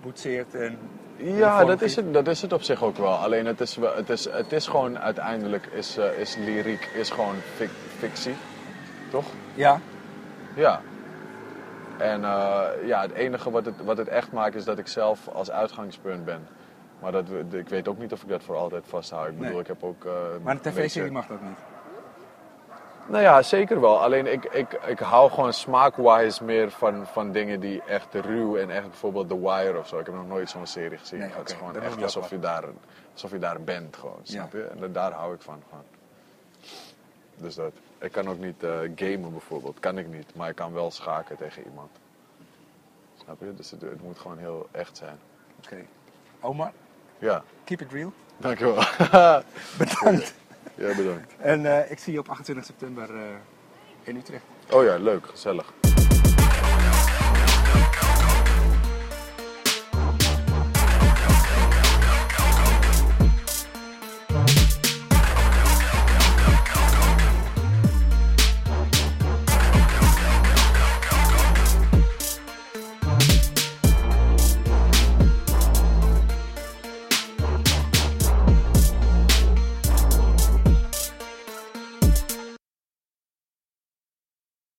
boetseert en... Ja, dat is, het, dat is het op zich ook wel. Alleen het is, het is, het is gewoon uiteindelijk is, eh, is lyriek is gewoon fic- fictie. Toch? Ja, Ja. En eh, ja, het enige wat het, wat het echt maakt is dat ik zelf als uitgangspunt ben. Maar dat, ik weet ook niet of ik dat voor altijd vasthoud. Ik bedoel, Nee. ik heb ook... eh, maar een tv-serie mag dat niet. Nou ja, zeker wel. Alleen ik, ik, ik hou gewoon smaakwise meer van, van dingen die echt ruw en echt bijvoorbeeld The Wire of zo. Ik heb nog nooit zo'n serie gezien. Nee, het is gewoon dat echt alsof je, daar, alsof je daar bent gewoon, Ja. snap je? En daar hou ik van. Gewoon. Dus dat. Ik kan ook niet eh, gamen bijvoorbeeld, kan ik niet. Maar ik kan wel schaken tegen iemand. Snap je? Dus het, het moet gewoon heel echt zijn. Oké. Omar, Ja, keep it real. dankjewel. <laughs> Bedankt. Ja, bedankt. En eh, ik zie je op 28 september eh, in Utrecht. Oh ja, leuk, gezellig.